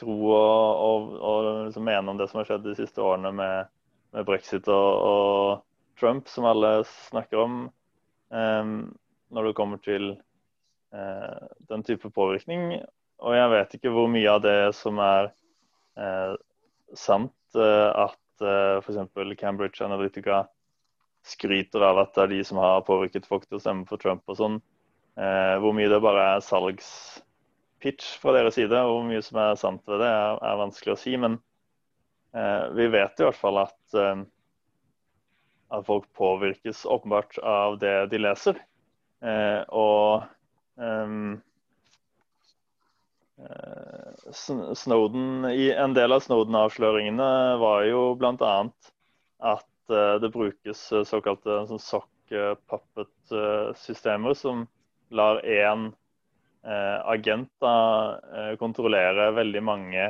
tro og, og, og liksom mene om det som har skjedd de siste årene med, med brexit og, og, Trump, som alle snakker om, når det kommer til eh, den type påvirkning. Og jeg vet ikke hvor mye av det som er eh, sant eh, at eh, f.eks. Cambridge Analytica skryter av at det er de som har påvirket folk til å stemme for Trump og sånn. Hvor mye det bare er salgspitch fra deres side, og hvor mye som er sant ved det, er, vanskelig å si. Men vi vet i hvert fall at, at folk påvirkes åpenbart av det de leser. Eh, og um, Snowden, En del av Snowden-avsløringene var jo bl.a. at eh, det brukes eh, såkalte sånn sock puppet-systemer som lar én agent da, kontrollere veldig mange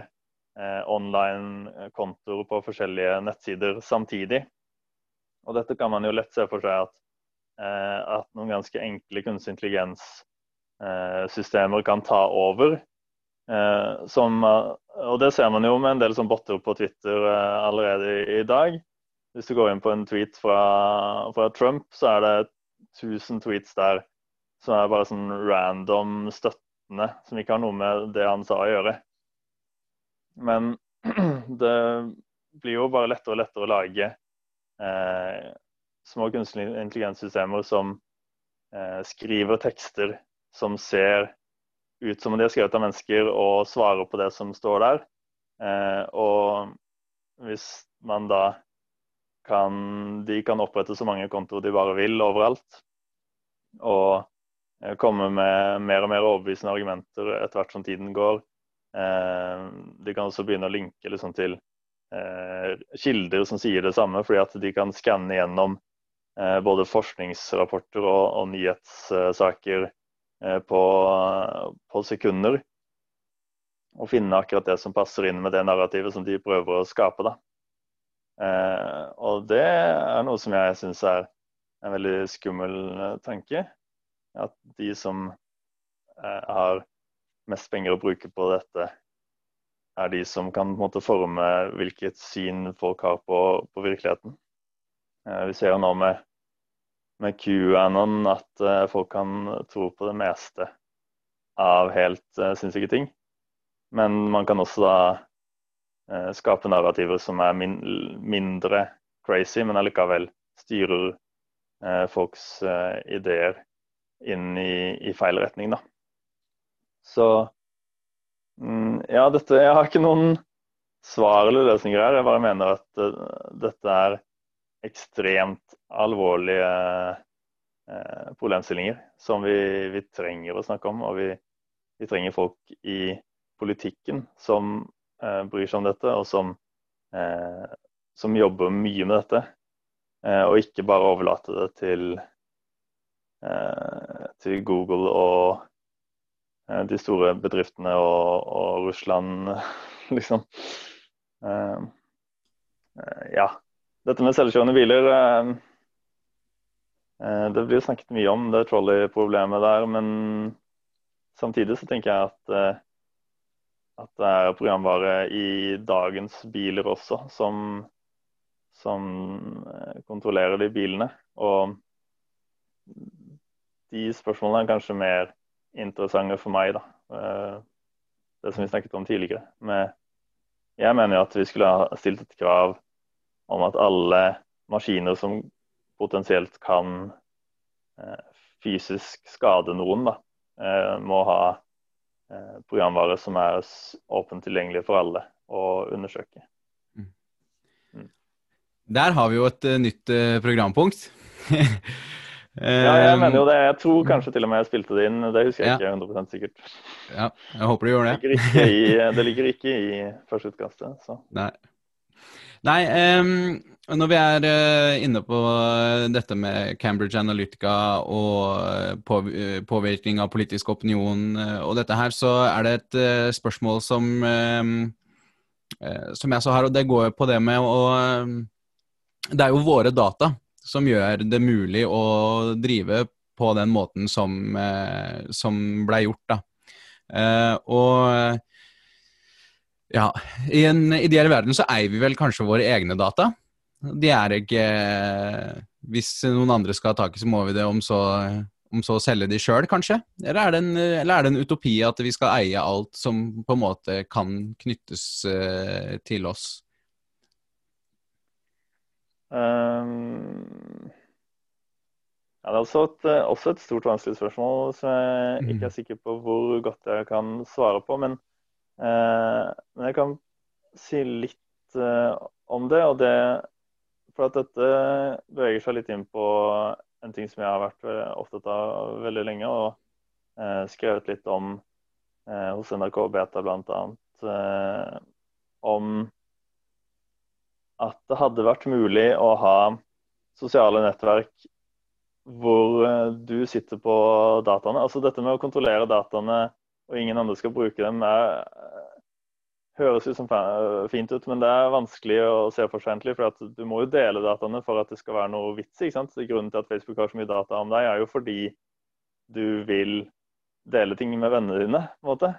online-kontoer på forskjellige nettsider samtidig. Og dette kan man jo lett se for seg at, eh, at noen ganske enkle kunstig intelligens-systemer kan ta over. Eh, som, eh, og det ser man jo med en del som botter på Twitter eh, allerede i dag. Hvis du går inn på en tweet fra, fra Trump, så er det 1000 tweets der som er bare sånn random støttende, som ikke har noe med det han sa å gjøre. Men det blir jo bare lettere og lettere å lage eh, små kunstig intelligenssystemer som eh, skriver tekster som ser ut som om de er skrevet av mennesker, og svarer på det som står der. Eh, og hvis man da kan De kan opprette så mange kontoer de bare vil overalt. Og eh, komme med mer og mer overbevisende argumenter etter hvert som tiden går. Eh, de kan også begynne å linke liksom, til kilder som sier det samme, fordi at de kan skanne gjennom eh, både forskningsrapporter og, og nyhetssaker eh, på, på sekunder. Og finne akkurat det som passer inn med det narrativet som de prøver å skape. da. Eh, og det er noe som jeg syns er en veldig skummel eh, tanke. At de som eh, har mest penger å bruke på dette, er de som kan måte forme hvilket syn folk har på, på virkeligheten. Eh, vi ser jo nå med, med QAnon at eh, folk kan tro på det meste av helt eh, sinnssyke ting. Men man kan også da eh, skape narrativer som er min, mindre crazy, men allikevel styrer folks ideer inn i, i, feil retning, da. Så ja, dette Jeg har ikke noen svar eller løsninger her. Jeg bare mener at uh, dette er ekstremt alvorlige uh, problemstillinger som vi, vi, trenger å snakke om. Og vi, vi trenger folk i politikken som uh, bryr seg om dette, og som, som jobber mye med dette. og ikke bare overlate det til til Google og de store bedriftene og, og Russland, liksom. Eh, eh, ja. Dette med selvkjørende biler uh, Det blir snakket mye om det trolley-problemet der, men samtidig så tenker jeg at at det er programvare i dagens biler også som, som eh, kontrollerer de bilene. Og de spørsmålene er kanskje mer interessante for meg, da. Eh, det som vi snakket om tidligere. men jeg mener jo at vi skulle ha stilt et krav om at alle maskiner som potensielt kan eh, fysisk skade noen, da, må ha Eh, programvare som er åpent tilgjengelig for alle å undersøke. Mm. mm. Der har vi jo et nytt programpunkt. ja, jeg mener jo det. Jeg tror kanskje til og med jeg spilte det inn. Det husker jeg ja. ikke 100 sikkert. Ja, jeg håper du gjør det. Det ligger ikke i, det ligger ikke i førsteutkastet. Så. Nei. Nei, um, når vi er uh, inne på uh, dette med Cambridge Analytica og på, påvirkning av politisk opinion og dette her, så er det et spørsmål som, som jeg så her, og det går på det med å Det er jo våre data som gjør det mulig å drive på den måten som, som ble gjort, da. og ja, I en ideell verden så eier vi vel kanskje våre egne data. De er ikke Hvis noen andre skal ha tak i, så må vi det om så, om så selge de sjøl, kanskje? Eller er, en, eller er, det en, utopi at vi skal eie alt som på en måte kan knyttes uh, til oss? Um, ja, det er også et, også et stort, vanskelig spørsmål som jeg ikke er mm. sikker på hvor godt jeg kan svare på. men uh, men jeg kan si litt uh, om det. og det for at dette beveger seg litt inn på en ting som jeg har vært eh, opptatt av veldig lenge, og uh, skrevet litt om eh, hos NRK Beta bl.a. Uh, om at det hadde vært mulig å ha sosiale nettverk hvor du sitter på dataene. Altså dette med å kontrollere dataene og ingen andre skal bruke dem, er, høres ut som fint ut, men det er vanskelig å se for seg egentlig. For du må jo dele dataene for at det skal være noe vits. sant? Grunnen til at Facebook har så mye data om deg, er jo fordi du vil dele ting med vennene dine. på en måte.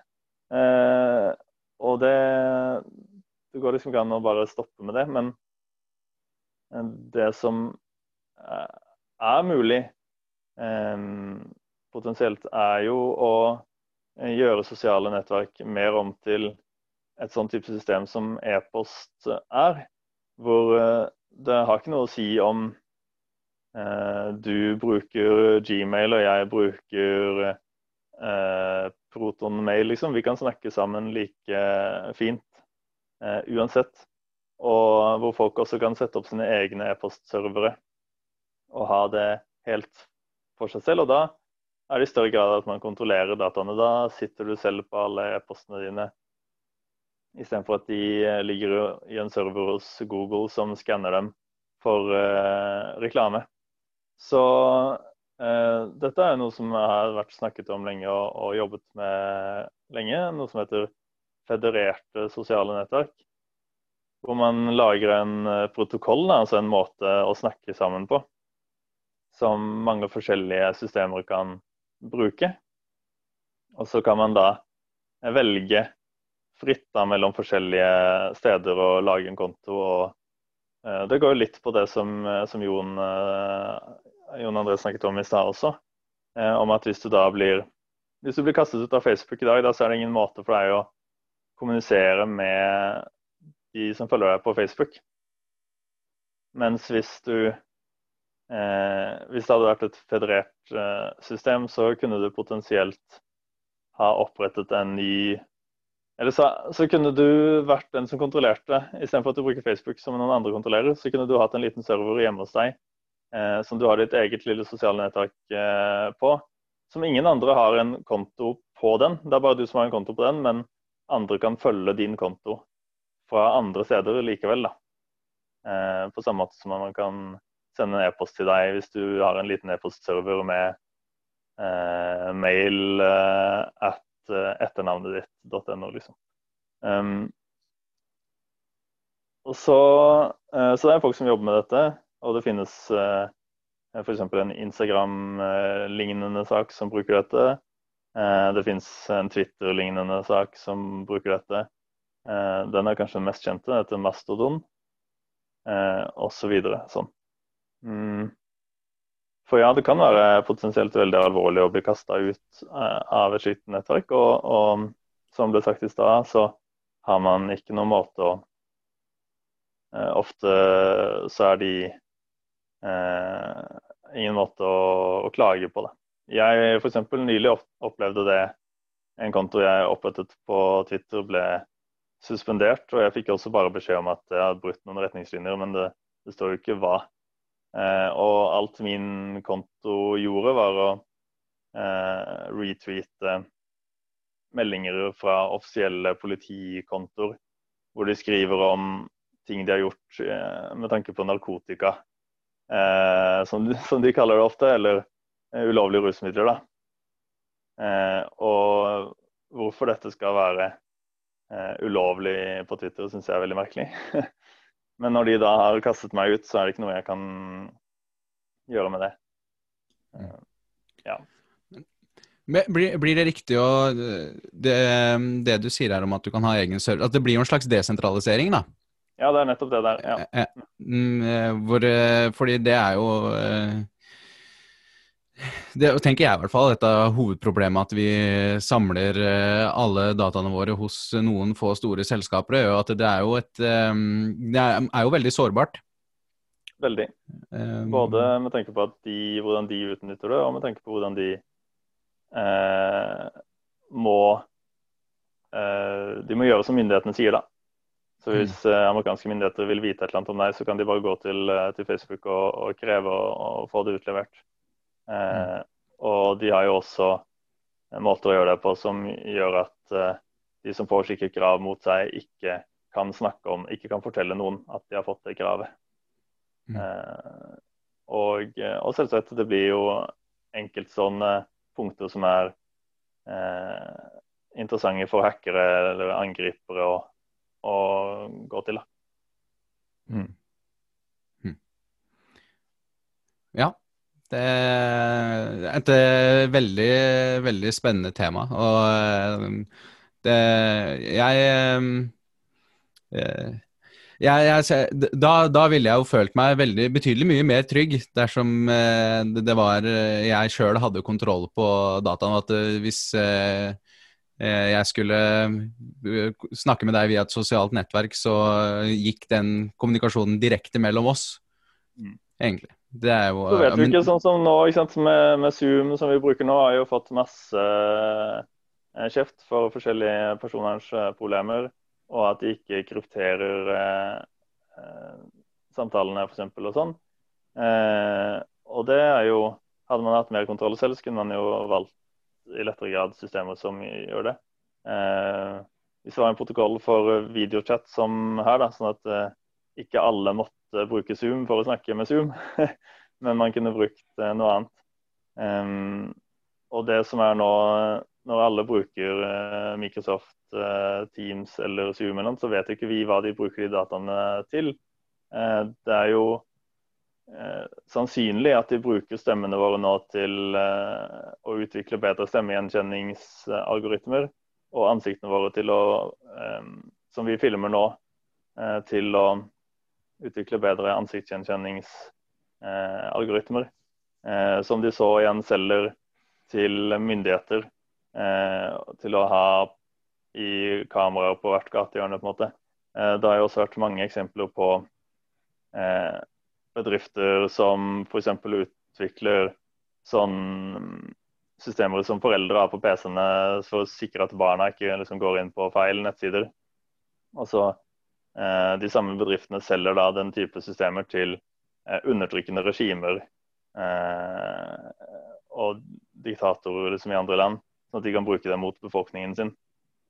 Eh, og det Det går liksom ikke an å bare stoppe med det. Men det som er mulig eh, potensielt, er jo å gjøre sosiale nettverk mer om til et sånn type system som e-post er. Hvor eh, det har ikke noe å si om eh, du bruker Gmail og jeg bruker eh, Proton-mail, liksom. Vi kan snakke sammen like fint eh, uansett. Og hvor folk også kan sette opp sine egne e-postservere og ha det helt for seg selv. Og da er det i større grad at man kontrollerer dataene. Da sitter du selv på alle e-postene dine, istedenfor at de eh, ligger i en server hos Google som skanner dem for uh, reklame. Så uh, dette er noe som har vært snakket om lenge og, og, jobbet med lenge. Noe som heter federerte sosiale nettverk. Hvor man lager en uh, protokoll, altså en måte å snakke sammen på. Som mange forskjellige systemer kan bruke. Og så kan man da velge fritt da, mellom forskjellige steder og lage en konto. og uh, Det går jo litt på det som, eh, som Jon, Jon André snakket om i stad også. Om at hvis du da blir hvis du blir kastet ut av Facebook i dag, da så er det ingen måte for deg å kommunisere med de som følger deg på Facebook. Mens hvis du Eh, hvis det hadde vært et federert eh, system, så kunne du potensielt ha opprettet en ny Eller så, så, kunne du vært den som kontrollerte, istedenfor at du bruker Facebook som noen andre kontrollerer, så kunne du hatt en liten server hjemme hos deg eh, som du har ditt eget lille sosiale nettverk eh, på. Som ingen andre har en konto på den. Det er bare du som har en konto på den, men andre kan følge din konto fra andre steder likevel. da. Eh, på samme måte som man kan sende en e-post til deg hvis du har en liten e-postserver med eh, mail eh, at etternavnet ditt.no, liksom. Um, og så, så det er folk som jobber med dette, og det finnes uh, f.eks. en Instagram-lignende sak som bruker dette. Det finnes en Twitter-lignende sak som bruker dette. den er kanskje den mest kjente, heter Mastodon, uh, osv. Så sånn. Mm. For ja, det kan være potensielt veldig alvorlig å bli kasta ut av et slikt nettverk. Og, og, som ble sagt i stad, så har man ikke noen måte å Ofte så er de eh, ingen måte å, å, klage på det. Jeg f.eks. nylig opplevde det en konto jeg opprettet på Twitter ble suspendert. Og jeg fikk også bare beskjed om at jeg hadde brutt noen retningslinjer, men det, det står jo ikke hva. Eh, og alt min konto gjorde, var å eh, retweete meldinger fra offisielle politikontoer hvor de skriver om ting de har gjort eh, med tanke på narkotika, eh, som, som, de kaller det ofte, eller ulovlige rusmidler. da. Eh, og hvorfor dette skal være ulovlig på Twitter, syns jeg er veldig merkelig. Men når de da har kastet meg ut, så er det ikke noe jeg kan gjøre med det. Eh, Ja. Blir, blir, det riktig å det, det, du sier her om at du kan ha egen server At det blir jo en slags desentralisering, da? Ja, det er nettopp det der. Ja. Mm, eh, hvor, eh, fordi det er jo eh, det tenker jeg i hvert fall. Dette hovedproblemet at vi samler eh, alle dataene våre hos noen få store selskaper. gjør at det er jo et ehm, Det er jo veldig sårbart. Veldig. Ehm. Både med tanke på de, hvordan de utnytter det, og med tanke på hvordan de eh, må eh, De må gjøre som myndighetene sier, da. Så mm. hvis eh, amerikanske myndigheter vil vite et eller annet om deg, så kan de bare gå til, eh, til Facebook og, og kreve å få det utlevert. Eh, og de har jo også måter å gjøre det på som gjør at eh, de som får slike krav mot seg, ikke kan snakke om, ikke kan fortelle noen at de har fått det kravet. Mm. Eh, og, og, selvsagt, det blir jo enkeltstående punkter som er eh, interessante for hackere eller angripere å, å gå til. Mm. Mm. Ja, det er et eh, veldig, veldig spennende tema. Og eh, det Jeg, eh, jeg, jeg da, da, ville jeg jo følt meg veldig betydelig mye mer trygg dersom det var jeg sjøl hadde kontroll på dataen. At hvis jeg skulle snakke med deg via et sosialt nettverk, så gikk den kommunikasjonen direkte mellom oss, mm. egentlig. Det er jo Så vet du ikke, sånn som nå med, med, Zoom som vi bruker nå, har jo fått masse eh, kjeft for forskjellige personvernproblemer. Og at de ikke krypterer eh, eh samtalene f.eks. og sånn. Eh, og det er jo Hadde man hatt mer kontroll selv, kunne man jo valgt i lettere grad systemer som gjør det. Eh, hvis det var en protokoll for videochat som her, da, sånn at eh, ikke alle måtte bruke Zoom for å snakke med Zoom, men man kunne brukt eh, noe annet. Um, og det som er nå, når alle bruker uh, Microsoft uh, Teams eller Zoom, eller noe, så vet ikke vi hva de bruker de dataene til. Det er jo sannsynlig at de bruker stemmene våre nå til å utvikle bedre stemmegjenkjenningsalgoritmer, og ansiktene våre til å, som vi filmer nå, til å utvikle bedre ansiktsgjenkjenningsalgoritmer. Eh, som de så igjen selger til myndigheter eh, til å ha i kameraer på hvert gatehjørne. på en måte. Eh, det har jo også vært mange eksempler på eh, bedrifter som f.eks. utvikler sånn systemer som foreldre har på PC-ene for å sikre at barna ikke liksom går inn på feil nettsider. Og så Eh, de samme bedriftene selger da den type systemer til eh, undertrykkende regimer eh, og diktatorer liksom i andre land, sånn at de kan bruke det mot befolkningen sin.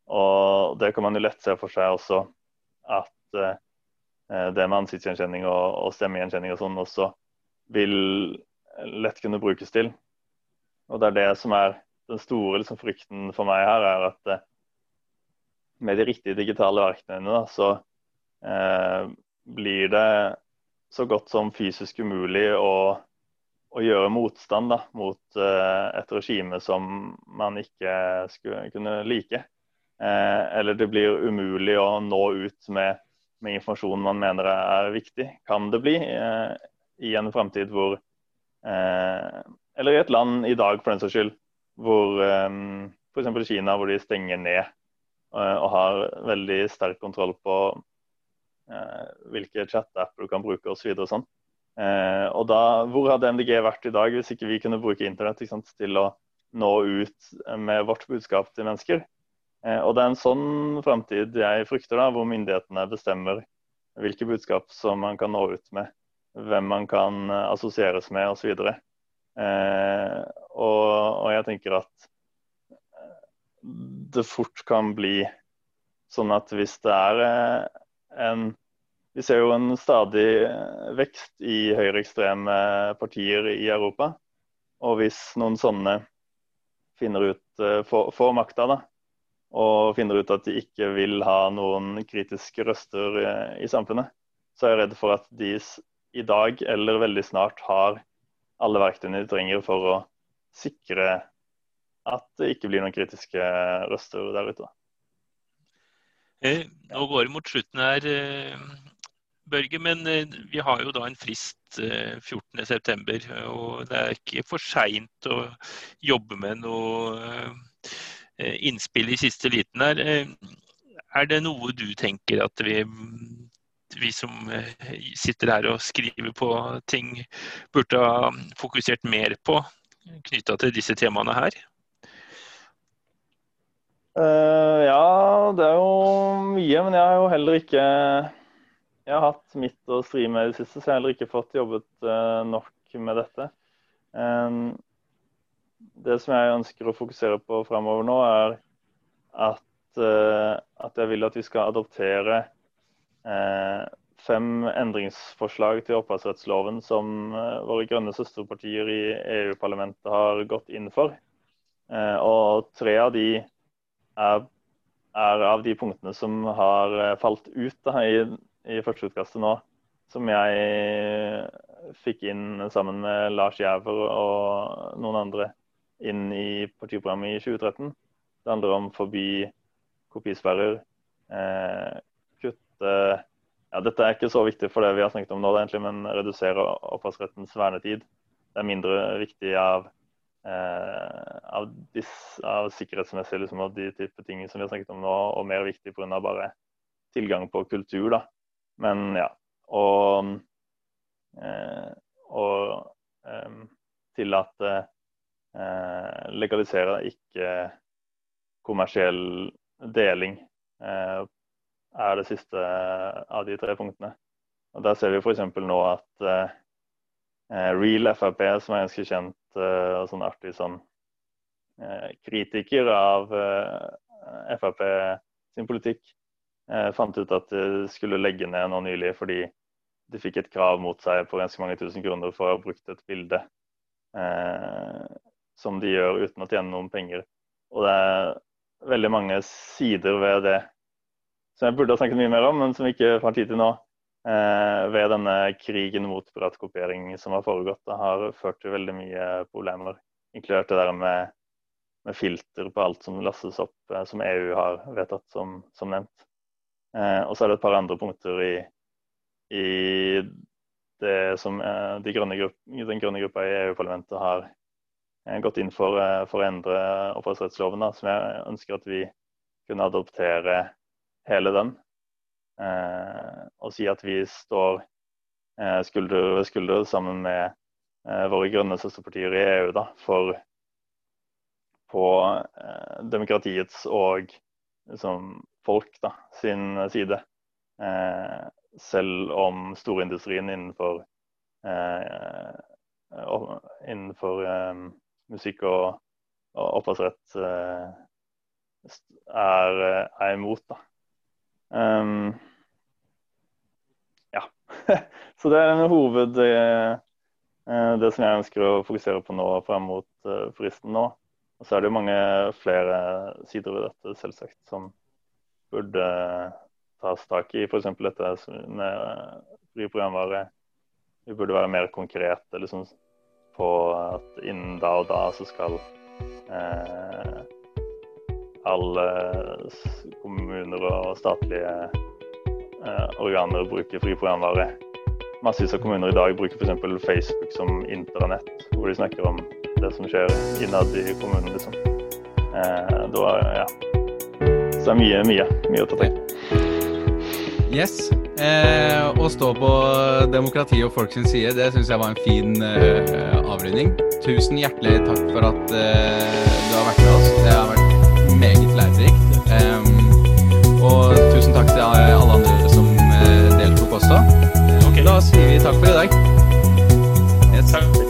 Og Det kan man jo lett se for seg også at det med ansiktsgjenkjenning og, stemmegjenkjenning og sånn også vil lett kunne brukes til. Og det er det som er den store liksom, frykten for meg her, er at eh, med de riktige digitale verktøyene da, så eh, blir det så godt som fysisk umulig å, å gjøre motstand da, mot eh, et regime som man ikke skulle kunne like. Eh, eller det blir umulig å nå ut med, med, informasjon man mener er viktig. Kan det bli eh, i en framtid hvor eh, Eller i et land i dag, for den saks skyld, hvor eh, f.eks. Kina, hvor de stenger ned og har veldig sterk kontroll på hvilke chat-apper du kan bruke osv. Og, sånn. eh, og da, hvor hadde MDG vært i dag hvis ikke vi kunne bruke internett sant, til å nå ut med vårt budskap til mennesker? Eh, og det er en sånn framtid jeg frykter, da, hvor myndighetene bestemmer hvilke budskap som man kan nå ut med, hvem man kan assosieres med osv. Eh, og, og, jeg tenker at eh, det fort kan bli sånn at hvis det er eh, en Vi ser jo en stadig vekst i høyreekstreme partier i Europa. Og hvis noen sånne finner ut, får, får makta, da, og finner ut at de ikke vil ha noen kritiske røster i samfunnet, så er jeg redd for at de i dag eller veldig snart har alle verktøyene de trenger for å sikre at det ikke blir noen kritiske røster der ute. Eh, nå går det mot slutten her, eh, Børge, men eh, vi har jo da en frist 14.9. Og det er ikke for seint å jobbe med noe innspill i siste liten her. Er det noe du tenker at vi vi som eh, sitter her og skriver på ting, burde ha fokusert mer på knytta til disse temaene her? Uh, ja, det er jo mye, men jeg har jo heller ikke Jeg har hatt mitt å stri med i det siste, så jeg har heller ikke fått jobbet uh, nok med dette. Um, det som jeg ønsker å fokusere på fremover nå, er at, uh, at jeg vil at vi skal adoptere fem endringsforslag til opphavsrettsloven som våre grønne søsterpartier i EU-parlamentet har gått inn for. Og tre av de er, er av de punktene som har falt ut da, i, i førsteutkastet nå. Som jeg fikk inn sammen med Lars Jæver og noen andre inn i partiprogrammet i 2013. Det handler om forbi kopisperrer, eh, kutte ja, Dette er ikke så viktig for det vi har snakket om nå, egentlig, men redusere opphavsrettens vernetid. Det er mindre viktig av, eh, av, dis, av sikkerhetsmessige liksom, av de type ting som vi har snakket om nå, og mer viktig pga. bare tilgang på kultur. da. Men ja. Og, eh, og eh, tillate eh, legalisere ikke kommersiell deling eh, er det siste av de tre punktene. Og Der ser vi f.eks. nå at uh, Real Frp, som er ganske kjent og sånn artig sånn uh, kritiker av Frp sin politikk, fant ut at de skulle legge ned nå nylig fordi de fikk et krav mot seg på ganske mange tusen kroner for å ha brukt et bilde som de gjør uten å tjene noen penger. Og det er veldig mange sider ved det som jeg burde ha snakket mye mer om, men som vi ikke har tid til nå. Eh, ved denne krigen mot piratkopiering som har foregått. Det har ført til veldig mye problemer, inkludert det der med, med filter på alt som lastes opp, eh, som EU har vedtatt, som, som nevnt. Eh, og så er det et par andre punkter i, i det som de grønne grupp, den grønne gruppa i EU-parlamentet har gått inn for, for å endre opphavsrettsloven, som jeg ønsker at vi kunne adoptere hele den. Eh, og si at vi står eh, skulder ved skulder sammen med eh, våre grønne søsterpartier i EU da, for på eh, demokratiets og liksom, folk da, sin side. Eh, selv om storindustrien innenfor eh, innenfor musikk og, og opphavsrett er, er imot. da. Um, ja. Så det er en hoved, eh, det som jeg ønsker å fokusere på nå frem mot fristen nå. Og så er det jo mange flere sider ved dette, selvsagt, som burde tas tak i. F.eks. dette med fri programvare. Vi burde være mer konkrete liksom, på at innen da og da så skal eh, alle kommuner og statlige eh, organer bruker fri programvare. Massevis av kommuner i dag bruker f.eks. Facebook som internett, hvor de snakker om det som skjer innad i kommunen, liksom. Eh, da, ja. Så det er mye, mye, mye å ta tak. Yes. Eh, å stå på demokrati og folk side, det syns jeg var en fin eh, avrunding. Tusen hjertelig takk for at eh, du har vært med oss. og tusen takk til alle andre som eh, deltok også. Okay. Da sier vi takk for i dag. Yes. Takk.